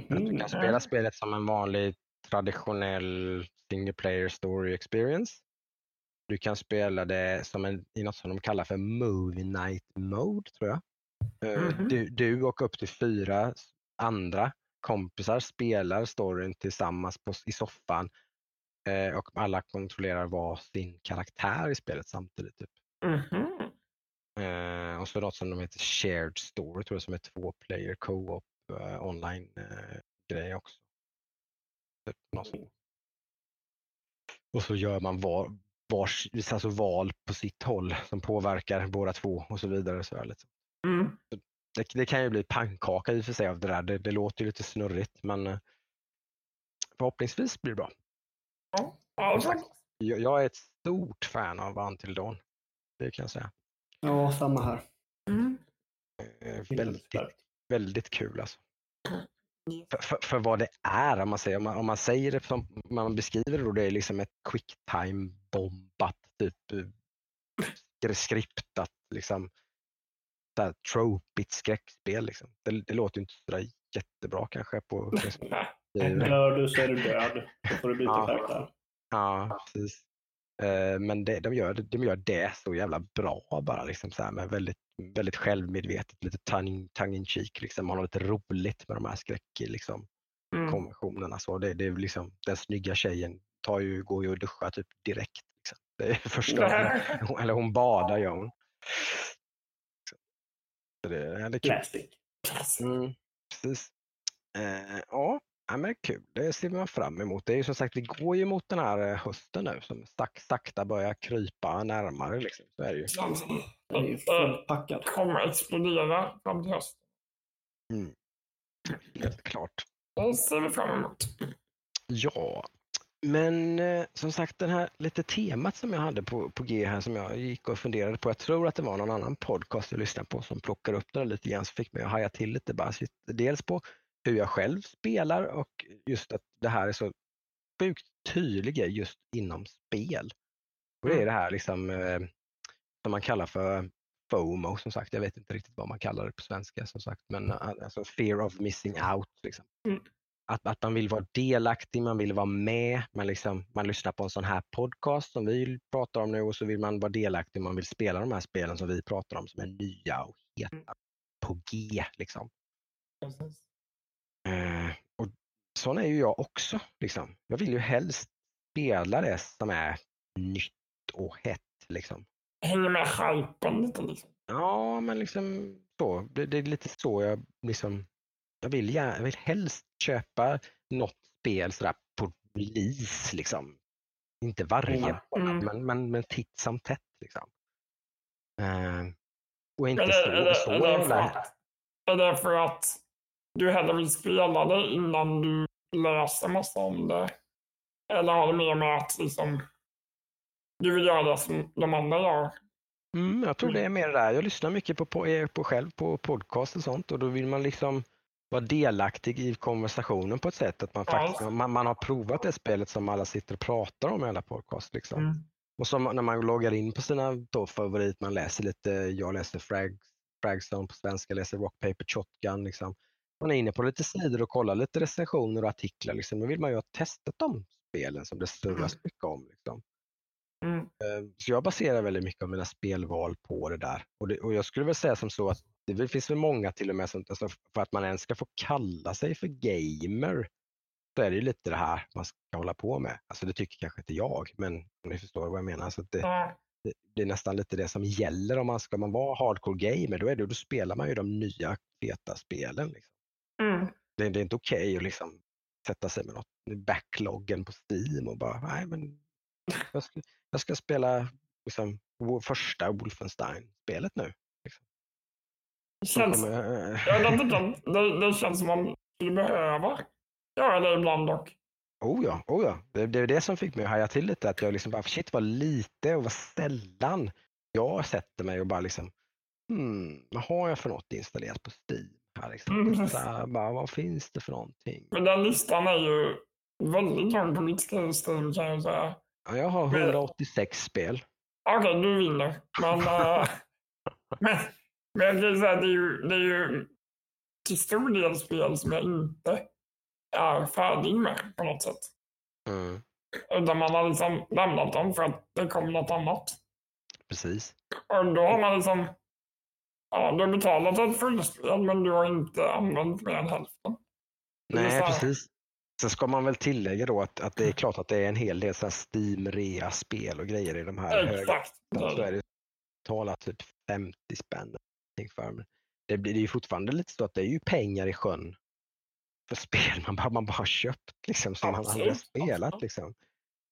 Att du kan spela spelet som en vanlig traditionell single player story experience. Du kan spela det som en, i något som de kallar för movie night mode tror jag. Eh, Mhm. Du, du och upp till fyra andra kompisar spelar storyn tillsammans på, i soffan eh, och alla kontrollerar var sin karaktär i spelet samtidigt. Typ. Mhm. Eh, och så något som de heter shared story tror jag som är två player co-op eh, online eh, grej också. Typ. Och så gör man var, vars, alltså val på sitt håll som påverkar båda två och så vidare. Så här, liksom. Mm. det, det kan ju bli pannkaka i och för sig av det där. Det, det låter ju lite snurrigt men eh, förhoppningsvis blir det bra. Ja, ja, Jag, jag är ett stort fan av Until Dawn. Det kan jag säga. Ja, samma här. Mm. Eh, Väldigt, väldigt kul alltså. För, för, vad det är, om man säger, om man, om man säger det som man beskriver det, då, det är liksom ett quicktime bombat typ eh, skriptat liksom tropigt skräckspel. Liksom. Det, det låter ju inte så jättebra kanske på Dör du så är du död. Då får du byta Ja. karaktär. Ja, precis. Eh, Men det, de, gör, de gör det så jävla bra bara liksom så här med väldigt, väldigt självmedvetet, lite tongue, tongue in cheek liksom. Man har lite roligt med de här skräck liksom, Mm. konventionerna. Så det, det är liksom, den snygga tjejen tar ju, går ju och duschar typ direkt. Liksom. Det är första, eller, eller hon badar gör hon. Så det, det är. Classic. Mm, precis. Eh, ja, men kul. Det ser man fram emot. Det är ju som sagt, vi går ju mot den här eh, hösten nu som sak, sakta börjar krypa närmare. Liksom. Så är det ju. Det är ju fullpackat. kommer explodera fram till hösten. Helt klart. Det ser vi fram emot. Ja, men eh, som sagt det här lite temat som jag hade på, på G här som jag gick och funderade på. Jag tror att det var någon annan podcast jag lyssnade på som plockade upp det där lite grann så fick mig att haja till lite. Bara, sitt- dels på hur jag själv spelar och just att det här är så sjukt tydliga just inom spel. Och det är det här liksom eh, som man kallar för FOMO som sagt. Jag vet inte riktigt vad man kallar det på svenska som sagt. Men eh, alltså fear of missing out. Liksom. Mm. Att, att man vill vara delaktig, man vill vara med. Man, liksom, man lyssnar på en sån här podcast som vi pratar om nu och så vill man vara delaktig. Man vill spela de här spelen som vi pratar om som är nya och heta på G. Liksom. Precis. Eh, och sån är ju jag också. Liksom. Jag vill ju helst spela det som är nytt och hett. Liksom. Hänger med hypen lite liksom. Ja, men liksom så. Det, det är lite så jag liksom. Jag vill, jag vill helst köpa något spel sådär på release liksom. Inte varje Mm. månad, men, men, men titt som tätt liksom. Eh, och inte det, så, är, det, så det för att, är det för att du hellre vill spela det innan du läser massa om det? Eller har det mer med att liksom, du vill göra som de andra gör? Mm, jag tror det är mer det där. Jag lyssnar mycket på, på, er- på själv på podcast och sånt och då vill man liksom vara delaktig i konversationen på ett sätt att man Ja, faktiskt man, man har provat det spelet som alla sitter och pratar om i alla podcast. Liksom. Mm. Och så när man loggar in på sina då favorit, man läser lite, jag läser Frag, Fragzone på svenska, läser Rock Paper Shotgun. Liksom. Man är inne på lite sidor och kollar lite recensioner och artiklar. Liksom. Då vill man ju ha testat de spelen som det surras mycket om. Liksom. Mm. Eh, Så jag baserar väldigt mycket av mina spelval på det där. Och, det, och jag skulle väl säga som så att det finns väl många till och med som, alltså för att man ens ska få kalla sig för gamer så är det ju lite det här man ska hålla på med. Alltså det tycker kanske inte jag, men om ni förstår vad jag menar. Så det, Ja. det, det är nästan lite det som gäller om man ska man vara hardcore gamer, då, är det, då spelar man ju de nya feta spelen. Liksom. Mm. Det, det är inte okej att liksom sätta sig med något backloggen på Steam och bara, nej men jag jag ska spela liksom, första Wolfenstein-spelet nu. Det Så känns, jag- ja, jag att det, det känns som man skulle behöva göra det ibland dock. Oh ja, oh ja. Det, det är det som fick mig att haja till lite, att jag liksom bara, shit vad lite och vad sällan jag sätter mig och bara liksom, hmm, vad har jag för något installerat på Steam? Här liksom. Mm. här, bara, vad finns det för någonting? Men den listan är ju väldigt lång på mitt skrivstil kan jag säga. Ja, jag har 186 spel. Okej, du vinner. Men, äh, men, men jag kan säga det är ju, det är ju till stor del spel som jag inte är färdig med på något sätt. Mm, Utan man har liksom lämnat dem för att det kom något annat. precis. Och då har man liksom Ja, du har betalat ett fullspel men du har inte använt mer än hälften. Nej, precis. Sen ska man väl tillägga då att, att det är klart att det är en hel del så Steam-rea-spel och grejer i de här Exakt. så är det talat typ 50 spänn för. Det blir det är ju fortfarande lite så att det är ju pengar i sjön för spel man bara, man bara har köpt liksom som man aldrig har spelat. Liksom.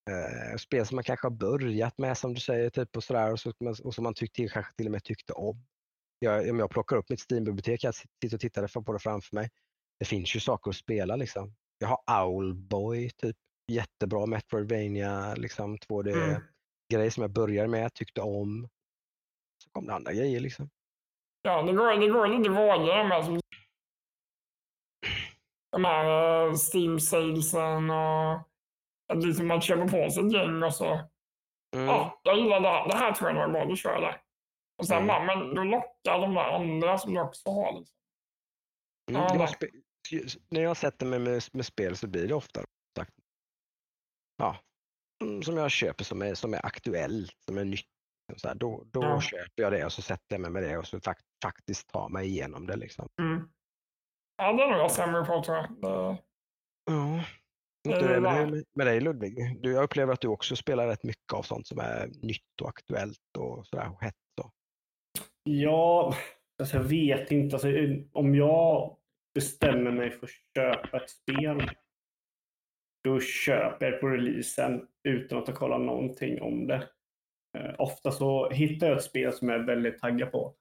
Eh, spel som man kanske har börjat med som du säger typ och sådär och, så, och som man tyckte, till- kanske till och med tyckte om. Jag, om jag plockar upp mitt Steam-bibliotek, jag sitter och tittar på det framför mig. Det finns ju saker att spela liksom. Jag har Owlboy, typ jättebra Metroidvania, liksom 2D Mm. som jag började med, tyckte om. Så kom det andra grejer liksom. Ja, det går, det går lite vågor de här de här eh, Steam salesen och att liksom man köper på sig ett gäng och så. Mm. Ja, jag gillar det här. Det här tror jag nog är bra, då kör jag det. Och sen Mm. bara, men då lockar de där andra som du också har. Liksom. Mm, Ja, jag va. spe- när jag sätter mig med, med spel så blir det ofta sagt, ja, som jag köper som är, som är aktuellt, som är nytt. Så här, då då Ja. köper jag det och så sätter jag mig med det och så fak- faktiskt tar mig igenom det. Liksom. Mm. Ja, det är nog jag sämre på tror jag. Det, Ja. Inte är det med, med dig Ludvig. Du, jag upplever att du också spelar rätt mycket av sånt som är nytt och aktuellt och sådär och hett. Och. Ja, alltså jag vet inte. Alltså, om jag bestämmer mig för att köpa ett spel, då köper jag på releasen utan att ha kollat någonting om det. Eh, ofta så hittar jag ett spel som jag är väldigt taggad på.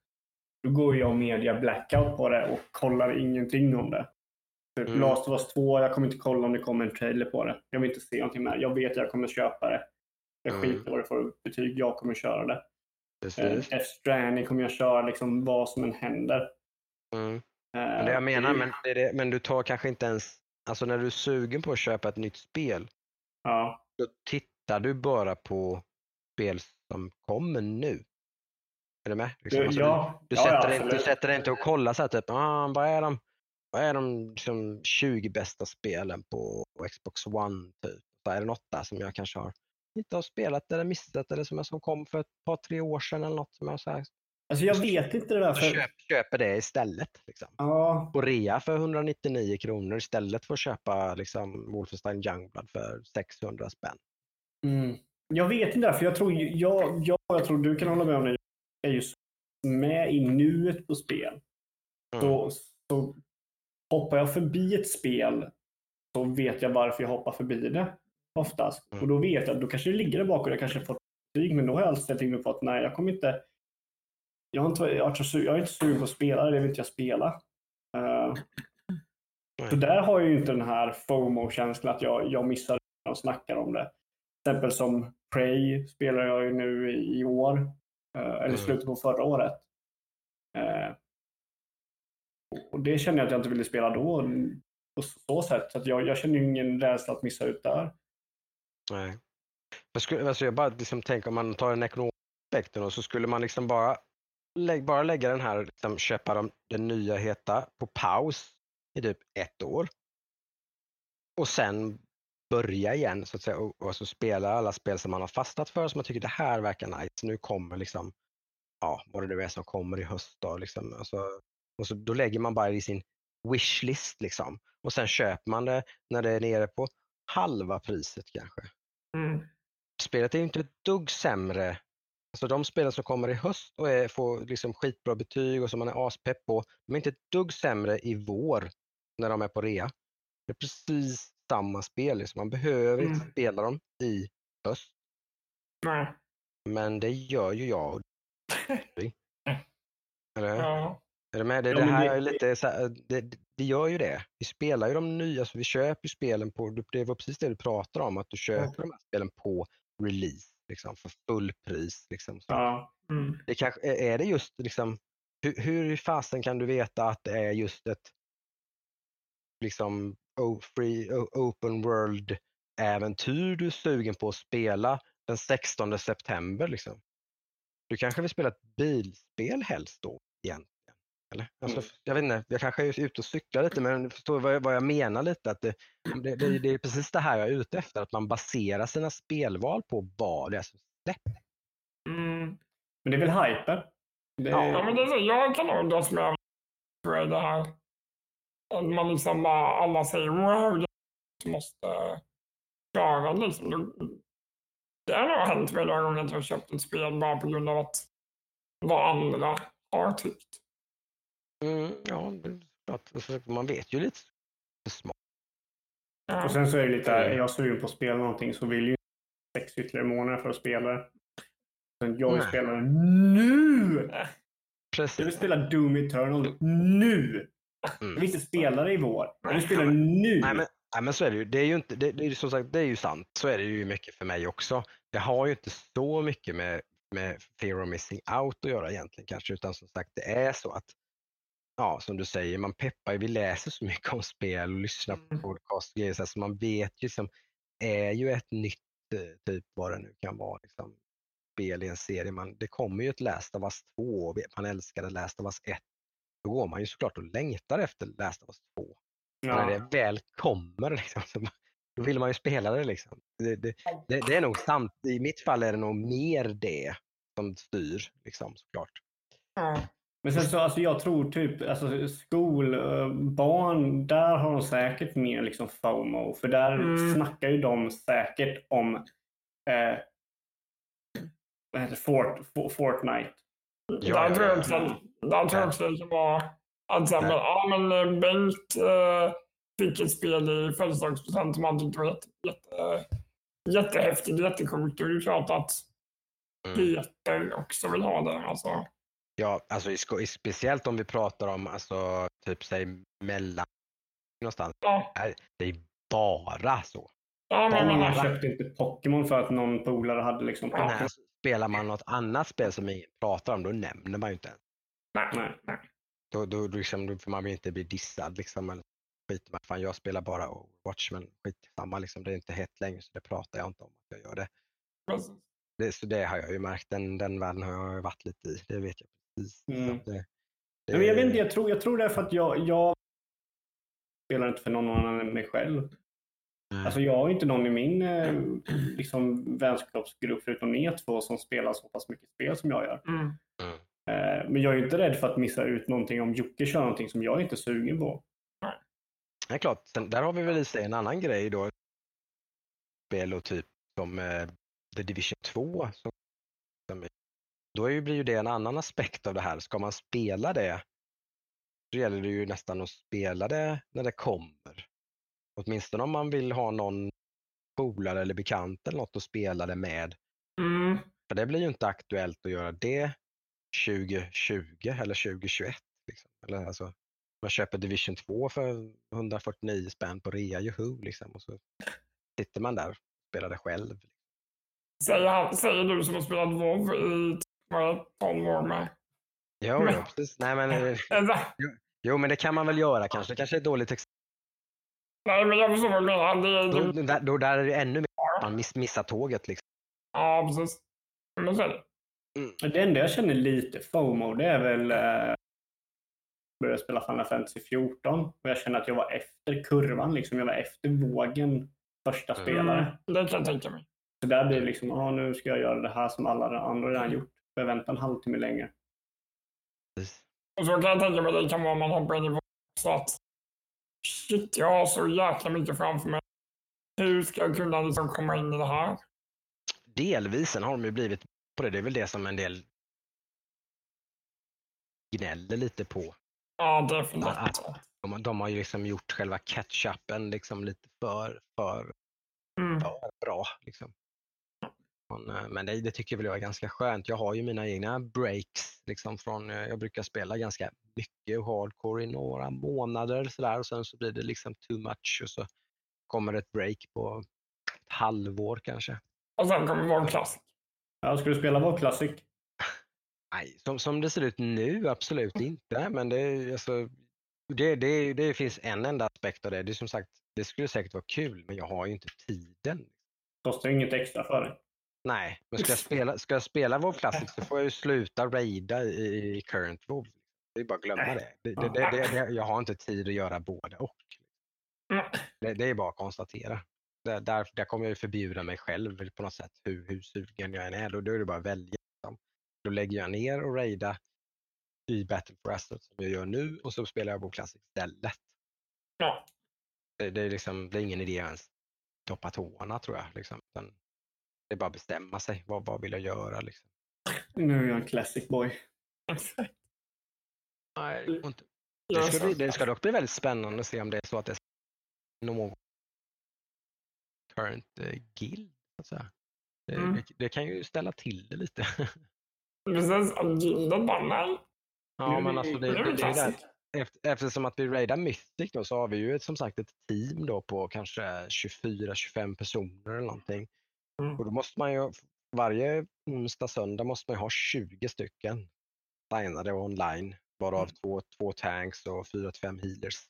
Då går jag och media blackout på det och kollar ingenting om det. Typ Mm. Last of Us 2, jag kommer inte kolla om det kommer en trailer på det. Jag vill inte se någonting med det. Jag vet att jag kommer köpa det. Jag Mm. skiter i vad det får för betyg. Jag kommer köra det. Eh, Precis. F Stranding kommer jag köra liksom vad som än händer. Mm. Eh, Men det jag menar, men, det men du tar kanske inte ens, alltså när du är sugen på att köpa ett nytt spel, Ja, då tittar du bara på spel som kommer nu. Är du med? Liksom, alltså, ja, du, du, sätter ja, dig, du sätter dig inte och kollar så här, typ, ah, vad är de, vad är de liksom, 20 bästa spelen på Xbox One? Typ? Så är det något där som jag kanske har inte har spelat eller missat eller som, jag, som kom för ett par, tre år sedan eller något som jag så här, Alltså jag vet inte det där. jag För, köper, köper det istället. Liksom. ja, På rea för 199 kronor istället för att köpa liksom, Wolfenstein Youngblood för 600 spänn. mm. Jag vet inte det, för jag tror, jag, jag, jag tror du kan hålla med om det, är ju så med i nuet på spel. Mm. Så, så hoppar jag förbi ett spel så vet jag varför jag hoppar förbi det oftast. Mm. Och då vet jag, då kanske det ligger där bak och jag kanske fått betyg, men då har jag alltid in mig på att nej, jag kommer inte jag, har inte, jag, är inte sugen på att spela det, vill inte jag spela. Nej. så där har jag ju inte den här FOMO-känslan att jag, jag missar de snackar om det. Till exempel som Prey spelar jag ju nu i, i år. eh, eller Mm. slutet på förra året. Eh, och det känner jag att jag inte ville spela då på så sätt. Så att jag, jag känner ju ingen rädsla att missa ut där. Nej. Jag, skulle, alltså jag bara liksom tänker om man tar den ekonomiska aspekten och så skulle man liksom bara, lä bara lägga den här, liksom, köpa de, den nya heta på paus i typ ett år. Och sen börja igen så att säga och, och alltså spela alla spel som man har fastnat för som man tycker det här verkar nice. Nu kommer liksom, ja vad det nu är som kommer i höst då. Liksom. Alltså, och så, då lägger man bara i sin wishlist liksom. Och sen köper man det när det är nere på halva priset kanske. Mm. Spelet är ju inte ett dugg sämre. Alltså de spelen som kommer i höst och är, får liksom skitbra betyg och som man är aspepp på, de är inte ett dugg sämre i vår när de är på rea. Det är precis samma spel. Liksom. Man behöver inte Mm. spela dem i höst. Nej. Men det gör ju jag. och. Eller? Ja. Är du med? Det, Ja, det här är lite så här, det, det gör ju det. Vi spelar ju de nya, så vi köper spelen på, det var precis det du pratade om, att du köper de här spelen på release, liksom, för full pris. Liksom. Ja. Mm. det kanske, är det just liksom, hur, hur i fasen kan du veta att det är just ett liksom free, open world äventyr du är sugen på att spela den 16 september liksom? Du kanske vill spela ett bilspel helst då egentligen? Eller? Alltså, Mm. Jag vet inte, jag kanske är ute och cyklar lite men du förstår vad jag, vad jag menar lite. Att det, det, det, det är precis det här jag är ute efter, att man baserar sina spelval på vad det är som släpps. Mm. Men det är väl hypen? Det, Ja, men det är så, jag kan nog dras med jag, det här. Att man liksom bara, alla säger wow, det måste klara liksom. Det- Det har nog hänt flera gånger att jag har köpt ett spel bara på grund av att vad andra har tyckt. Mm, ja, klart. Alltså, man vet ju lite smart. Ja. Och sen så är det lite, är jag sugen på att spela någonting så vill ju sex ytterligare månader för att spela. Sen jag vill spela nu! Jag vill Precis. spela Doom Eternal nu! Jag Mm. vill inte spela det i vår. Jag vill spela nu! Nej men, nej men så är det ju. Det är ju inte, det, det är ju som sagt, det är ju sant. Så är det ju mycket för mig också. Det har ju inte så mycket med, med fear of missing out att göra egentligen kanske, utan som sagt det är så att, ja som du säger, man peppar ju, vi läser så mycket om spel och lyssnar på Mm. podcast och grejer, så, man vet ju liksom, är ju ett nytt, eh, typ vad det nu kan vara, liksom, spel i en serie. Man, det kommer ju ett Last of Us 2 och man älskade Last of Us 1. Då går man ju såklart och längtar efter Last of Us 2 när ja. det väl kommer, liksom, så då vill man ju spela det. Liksom. Det, det, det, det är nog sant. I mitt fall är det nog mer det som styr, liksom, såklart. Ja. Men sen så, alltså jag tror typ, alltså skolbarn, där har de säkert mer liksom FOMO. För där Mm. snackar ju de säkert om eh, vad heter det? Fort, Fort, Fortnite. Ja, där tror jag ja. där tror jag också det kan vara att säga, men, ja men eh, Bengt eh, fick ett spel i födelsedagspresent som han tyckte var jätte, jätte, jättehäftigt, jättecoolt. Och det är klart att Mm. Peter också vill ha det. Alltså. Ja, alltså, i speciellt om vi pratar om alltså, typ säg mellan någonstans. Ja, Det är bara så. ja men jag Man köpte inte Pokémon för att någon polare hade liksom Ja. Pokémon. Nej, alltså, spelar man något annat spel som ingen pratar om, då nämner man ju inte ens. nej, Nej. nej. Då, då, då, liksom, då får man vill inte bli dissad liksom. Eller skit med. Fan, jag spelar bara Overwatch, men skitsamma liksom. Det är inte hett längre, så det pratar jag inte om att jag gör det. Precis. det så det har jag ju märkt. Den, den världen har jag ju varit lite i. Det vet jag Mm. Det, det, Men jag vet inte, jag tror, jag tror det är för att jag, jag spelar inte för någon annan än mig själv. Nej. Alltså jag har inte någon i min eh, liksom, vänskapsgrupp förutom er två som spelar så pass mycket spel som jag gör. Mm. Mm. Eh, men jag är ju inte rädd för att missa ut någonting om Jocke kör någonting som jag inte är sugen på. Det är klart, sen, där har vi väl i sig en annan grej då. Spel och typ som eh, The Division 2. Som, som, då är ju, blir ju det en annan aspekt av det här. Ska man spela det så gäller det ju nästan att spela det när det kommer. Åtminstone om man vill ha någon polare eller bekant eller något att spela det med. Mm. För det blir ju inte aktuellt att göra det 2020 eller 2021. Liksom. Eller alltså, man köper Division 2 för 149 spänn på rea, juhu, liksom. och så sitter man där och spelar det själv. Säger, säger du som har spelat WoW i vad är det, 12 år med. Jo, Men- ja, precis. Nej, men, eh, Alltså, jo, men det kan man väl göra kanske. Det kanske är ett dåligt exempel. nej, men jag förstår vad du menar. Det, Då, du, där, då där är det ännu mer. man miss, missar tåget. Liksom. Ja, precis. Men så är det. Det enda jag känner lite FOMO, det är väl eh, började spela Final Fantasy 14 och jag känner att jag var efter kurvan. Liksom. Jag var efter vågen första Mm. spelare. Det kan jag tänka mig. Så där blir det liksom, ah, nu ska jag göra det här som alla andra redan gjort. Jag vänta en halvtimme längre. Precis. Och så kan jag tänka mig det kan vara om man hoppar in i att shit, jag har så jäkla mycket framför mig. Hur ska jag kunna liksom komma in i det här? Delvis, sen har de ju blivit på det. Det är väl det som en del gnäller lite på. Ja, definitivt. Att de, de har ju liksom gjort själva catch-upen liksom lite för, för, Mm. för bra. Liksom. Men, eh, men det, det tycker väl jag är ganska skönt. Jag har ju mina egna breaks. Liksom från, eh, jag brukar spela ganska mycket hardcore i några månader sådär, och sen så blir det liksom too much och så kommer ett break på ett halvår kanske. Och sen kommer vår klass. Ja, ska du spela WoW Classic? Nej, som, som det ser ut nu, absolut inte. Men det, är, alltså, det, det, det finns en enda aspekt av det. Det är som sagt, det skulle säkert vara kul, men jag har ju inte tiden. Kostar inget extra för dig. Nej, men ska jag spela, ska jag spela WoW Classic så får jag ju sluta raida i, i current WoW. Det är bara att glömma det. Det, det, det. Jag har inte tid att göra både och. Mm. Det, är bara att konstatera. Där, där, där kommer jag ju förbjuda mig själv på något sätt, hur, hur sugen jag än är. Då, då är det bara att välja. Då lägger jag ner och raida i Battle for Azeroth som jag gör nu och så spelar jag WoW Classic istället. Ja. Det, är liksom, det är ingen idé att ens doppa tårna tror jag. Liksom. Utan det är bara att bestämma sig. Vad, vad vill jag göra? Liksom. Nu är jag en classic boy. Nej, och inte. Det ska, bli, det ska dock bli väldigt spännande att se om det är så att det är någon current eh, guild. Så att säga. Det, Mm. det, det kan ju ställa till det lite. Precis. Och Gilden bara ja, men alltså det, det, är det, det där, eftersom att vi raidar Mythic då, så har vi ju ett, som sagt ett team då på kanske 24-25 personer eller någonting. Mm. Och då måste man ju, varje onsdag, söndag måste man ju ha 20 stycken signade online, varav Mm. två, två tanks och 4-5 healers.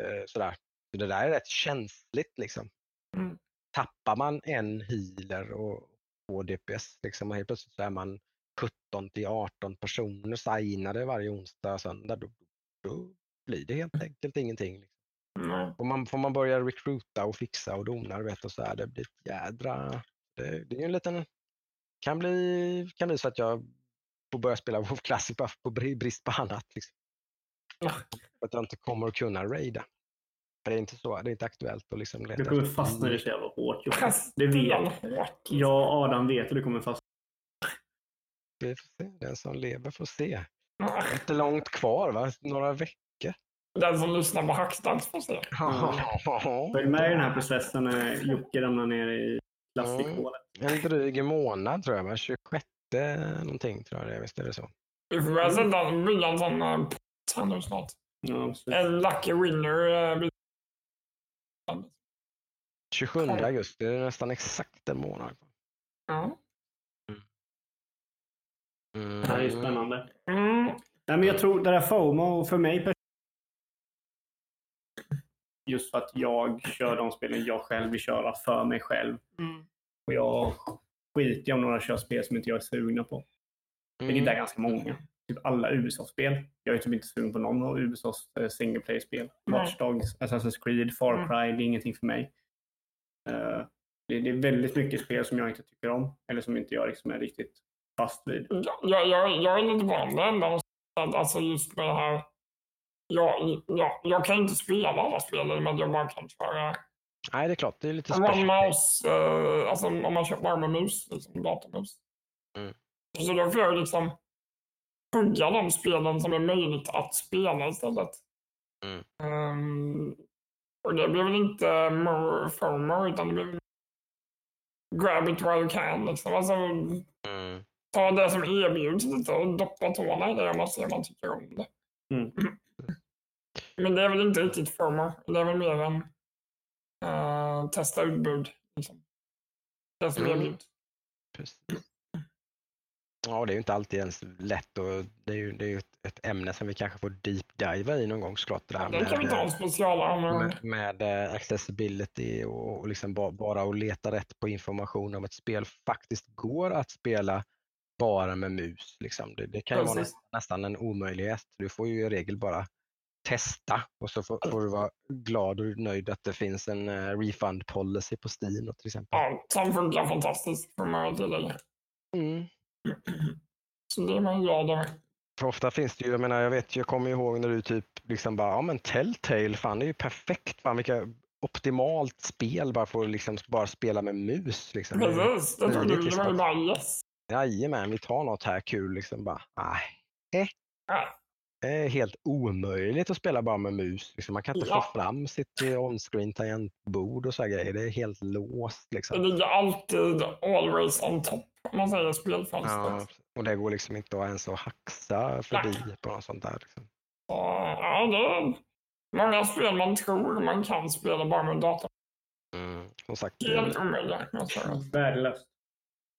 Eh, sådär. Så det där är rätt känsligt liksom. Mm. Tappar man en healer och två DPS, liksom, och helt plötsligt så är man 17 till 18 personer signade varje onsdag och söndag, då, då blir det helt enkelt ingenting. Liksom. Nej. Och man, får man börja recruita och fixa och dona, vet, och så är det blir ett jädra... Det, det är ju en liten... Kan bli, kan bli så att jag får börja spela WoW Classic bara på bri- brist på annat. Liksom. Ja. För att jag inte kommer att kunna raida. Det är inte så, det är inte aktuellt att liksom leta Du kommer fastna i det så jävla hårt. Det vet jag. och Adam vet att du kommer fastna. Vi får se. Den som lever får se. Nej. Inte långt kvar va? Några veckor. Den som lyssnar på Hackstacks får se. Följ med i den här processen när Jocke ramlar ner i klassikhålet. En dryg månad tror jag, va? 26 någonting tror jag det är. Visst är det så? Vi får väl sätta bygga en sån eh, nu snart. Ja. En lucky winner. eh, blir- 27 augusti, det är nästan exakt en månad. Ja. Mm. Det här är spännande. Mm. Nej, men jag tror det där FOMO för mig Just för att jag kör de spelen jag själv vill köra för mig själv. Mm. Och jag skiter om några kör spel som inte jag är sugna på. Vilket är Mm. ganska många. Typ alla Ubisoft-spel. Jag är typ inte sugen på någon av Ubisofts eh, single play-spel. Nej. Watch Dogs, Assassin's Creed, Far Mm. Cry. Det är ingenting för mig. Eh, det, det är väldigt mycket spel som jag inte tycker om. Eller som inte jag liksom är riktigt fast vid. Jag, jag, jag, är lite van den enda att alltså just med det här. Jag, jag, jag kan inte spela alla spel att jag bara kan köra Nej, det är klart. Det är lite mouse. Eh, alltså om man kör bara med mus, liksom datormus. Mm. Så då får jag liksom hugga de spelen som är möjligt att spela istället. Mm. Ehm, och det blir väl inte more FOMO utan det blir väl grab it while you can. Liksom. Alltså, Mm. ta det som erbjuds lite och doppa tårna i det om man ser om man tycker om det. Mm. Men det är väl inte riktigt FOMO. Det är väl mer en eh, testa utbud. Liksom. Det som Mm. erbjuds. Precis. Ja, det är ju inte alltid ens lätt och det är ju, det är ju ett, ett ämne som vi kanske får deep diva i någon gång såklart. Det där Det kan vi ta en med, specialare med, med eh, accessibility och, och liksom bara, bara att leta rätt på information om ett spel faktiskt går att spela bara med mus. Liksom. Det, det kan ju vara nästan en omöjlighet. Du får ju i regel bara testa och så får, får du vara glad och nöjd att det finns en eh, refund policy på Steam till exempel. Ja, som funkar fantastiskt får man tillägga. Mm. Så det är man glad över. För ofta finns det ju, jag menar jag vet, jag kommer ihåg när du typ liksom bara, ja men Telltale, fan det är ju perfekt, fan vilka optimalt spel bara för att liksom bara spela med mus. Liksom. Precis, det trodde vi. Det var ju liksom. bara yes. Jajamän, vi tar något här kul liksom bara, nej. Ja, Det är helt omöjligt att spela bara med mus. Liksom. Man kan inte Ja. få fram sitt eh, on-screen tangentbord och så här grejer. Det är helt låst. Det Liksom. ligger alltid always on top, om man säger spelfönstret. Ja, och det går liksom inte att ens att haxa förbi på något sånt där. Liksom. Ja, ja, det är många spel man tror man kan spela bara med datorn. Mm. Som sagt, Helt säga. Värdelöst.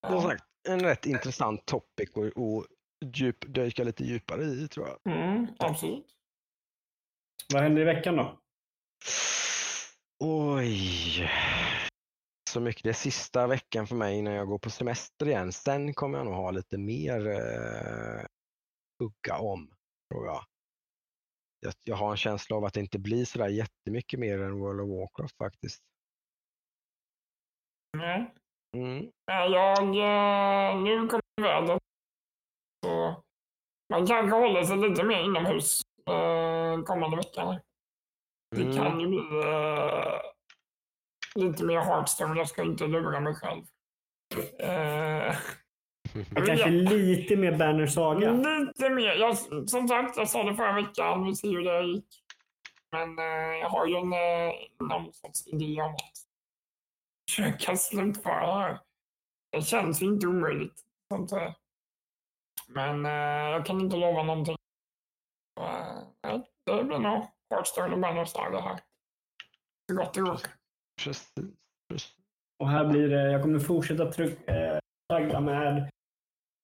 Som sagt, en rätt intressant topic och, och djup, dyka lite djupare i tror jag. Mm, absolut. Vad händer i veckan då? Oj. Så mycket. Det är sista veckan för mig innan jag går på semester igen. Sen kommer jag nog ha lite mer eh, hugga om, tror jag. jag. Jag har en känsla av att det inte blir sådär jättemycket mer än World of Warcraft faktiskt. Nej. Mm. Ja, Jag, eh, nu kommer vädret. Så man kanske håller sig lite mer inomhus eh, kommande veckan. Det Mm. kan ju bli eh, lite mer Hearthstone. Jag ska inte lura mig själv. Eh, kanske lite mer Banner Saga. Lite mer. Jag, som sagt, jag sa det förra veckan. Vi ser hur det gick. Men eh, jag har ju en, eh, någon sorts idé om att försöka slutföra det här. Det känns ju inte omöjligt. Sånt där. Men eh, jag kan inte lova någonting. Uh, nej, det blir nog Hearthstone och Banner Saga här. Så gott det går. Precis. Precis. Och här blir det, jag kommer fortsätta tryck, eh, traggla med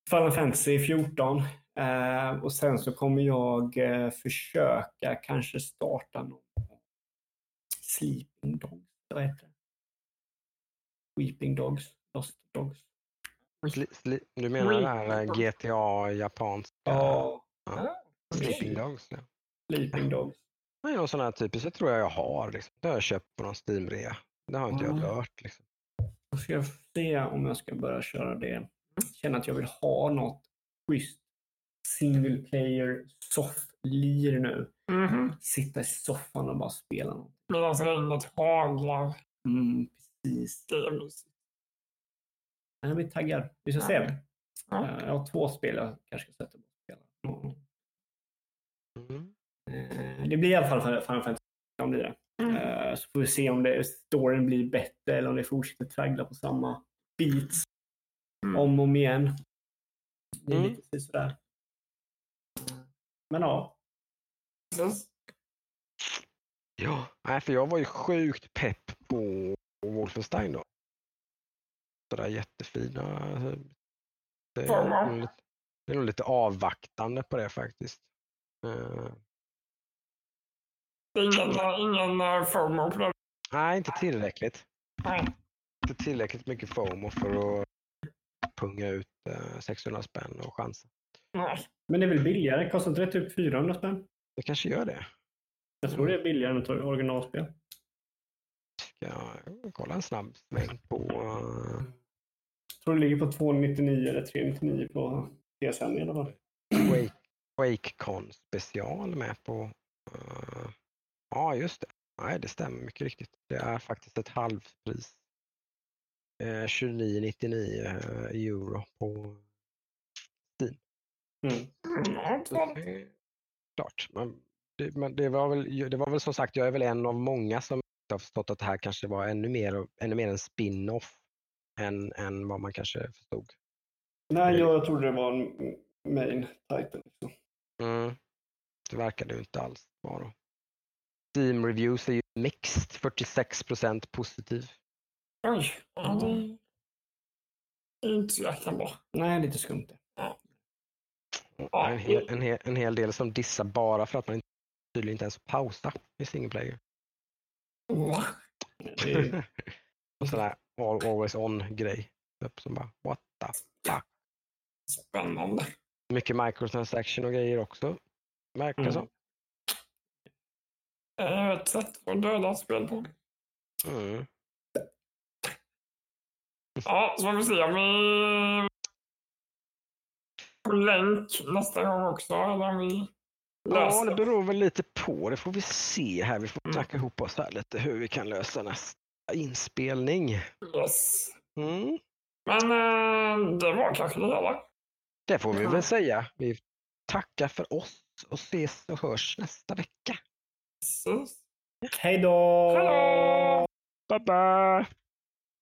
Final Fantasy 14. Eh, och sen så kommer jag eh, försöka kanske starta någon Sleeping Dogs. Vad heter det? Weeping Dogs. Lost Dogs. Sli, sli, du menar det här eh, GTA japanska? Ja, Ja. Sleeping Dogs? Ja. Sleeping Dogs. Det är någon sån här typiskt, det tror jag jag har. Liksom. Det har jag köpt på någon Steam-rea. Det har inte jag Mm. rört. Liksom. Då ska jag se om jag ska börja köra det. Känner att jag vill ha något schysst single player soft-lir nu. Mhm. Sitta i soffan och bara spela något. Medan regnet haglar. Mm, precis. Det är mysigt. Jag blir taggad. Vi ska se. Ja. Eh, Jag har två spel jag kanske ska sätta på spela. Mm. Mm. Eh, Det blir i alla fall Final Fantasy. om det det. Mm. Eh, Så får vi se om det, storyn blir bättre eller om det fortsätter traggla på samma beats Mm. om och om igen. Det är Mm. lite sådär. Men ja. Precis. Ja, nej, för jag var ju sjukt pepp på Wolfenstein då. Sådär jättefina. eh, Det är, nog lite, det är nog lite avvaktande på det faktiskt. Eh, Det är ingen, ingen uh, FOMO på det. nej, inte tillräckligt. Nej. Inte tillräckligt mycket FOMO för att punga ut eh, 600 spänn och chansa. Nej. Men det är väl billigare? Kostar inte det typ 400 spänn? Det kanske gör det. Jag tror det är billigare än ett originalspel. Ska jag kolla en snabb sväng på... eh, tror det ligger på 299 eller 399 på PSN i alla fall. Quake, QuakeCon special med på... eh, ja, just det. Nej, det stämmer mycket riktigt. Det är faktiskt ett halvpris. Uh, 29,99 eh, euro på Steam. Mm. Mm, Klart. Men det, men det, var väl, det var väl som sagt, jag är väl en av många som har förstått att det här kanske var ännu mer, ännu mer en spin-off än, än vad man kanske förstod. Nej, jag trodde det var en main title. Liksom. Mm. Det verkade ju inte alls vara. Steam reviews är ju mixed, 46% positiv. Oj. Det det är inte så jäkla bra. Nej, lite skumt det. Ja. En hel, en, hel, en hel del som dissar bara för att man inte, tydligen inte ens pausar i single player. Va? Det är- Och sån där all, always on-grej. Typ Som bara, what the fuck. Spännande. Mycket microtransaction och grejer också. Verkar Mm. som. Det är ett sätt att döda spel på. Mm. Ja, så får vi se om vi på länk nästa gång också. Eller om vi Ja, löser det beror väl lite på. Det får vi se här. Vi får Mm. ihop oss här lite hur vi kan lösa nästa inspelning. Yes. Mm. Men eh, det var kanske det hela. Det får vi väl säga. Vi tackar för oss och ses och hörs nästa vecka. Precis. Hej då! Hallå! Bye bye!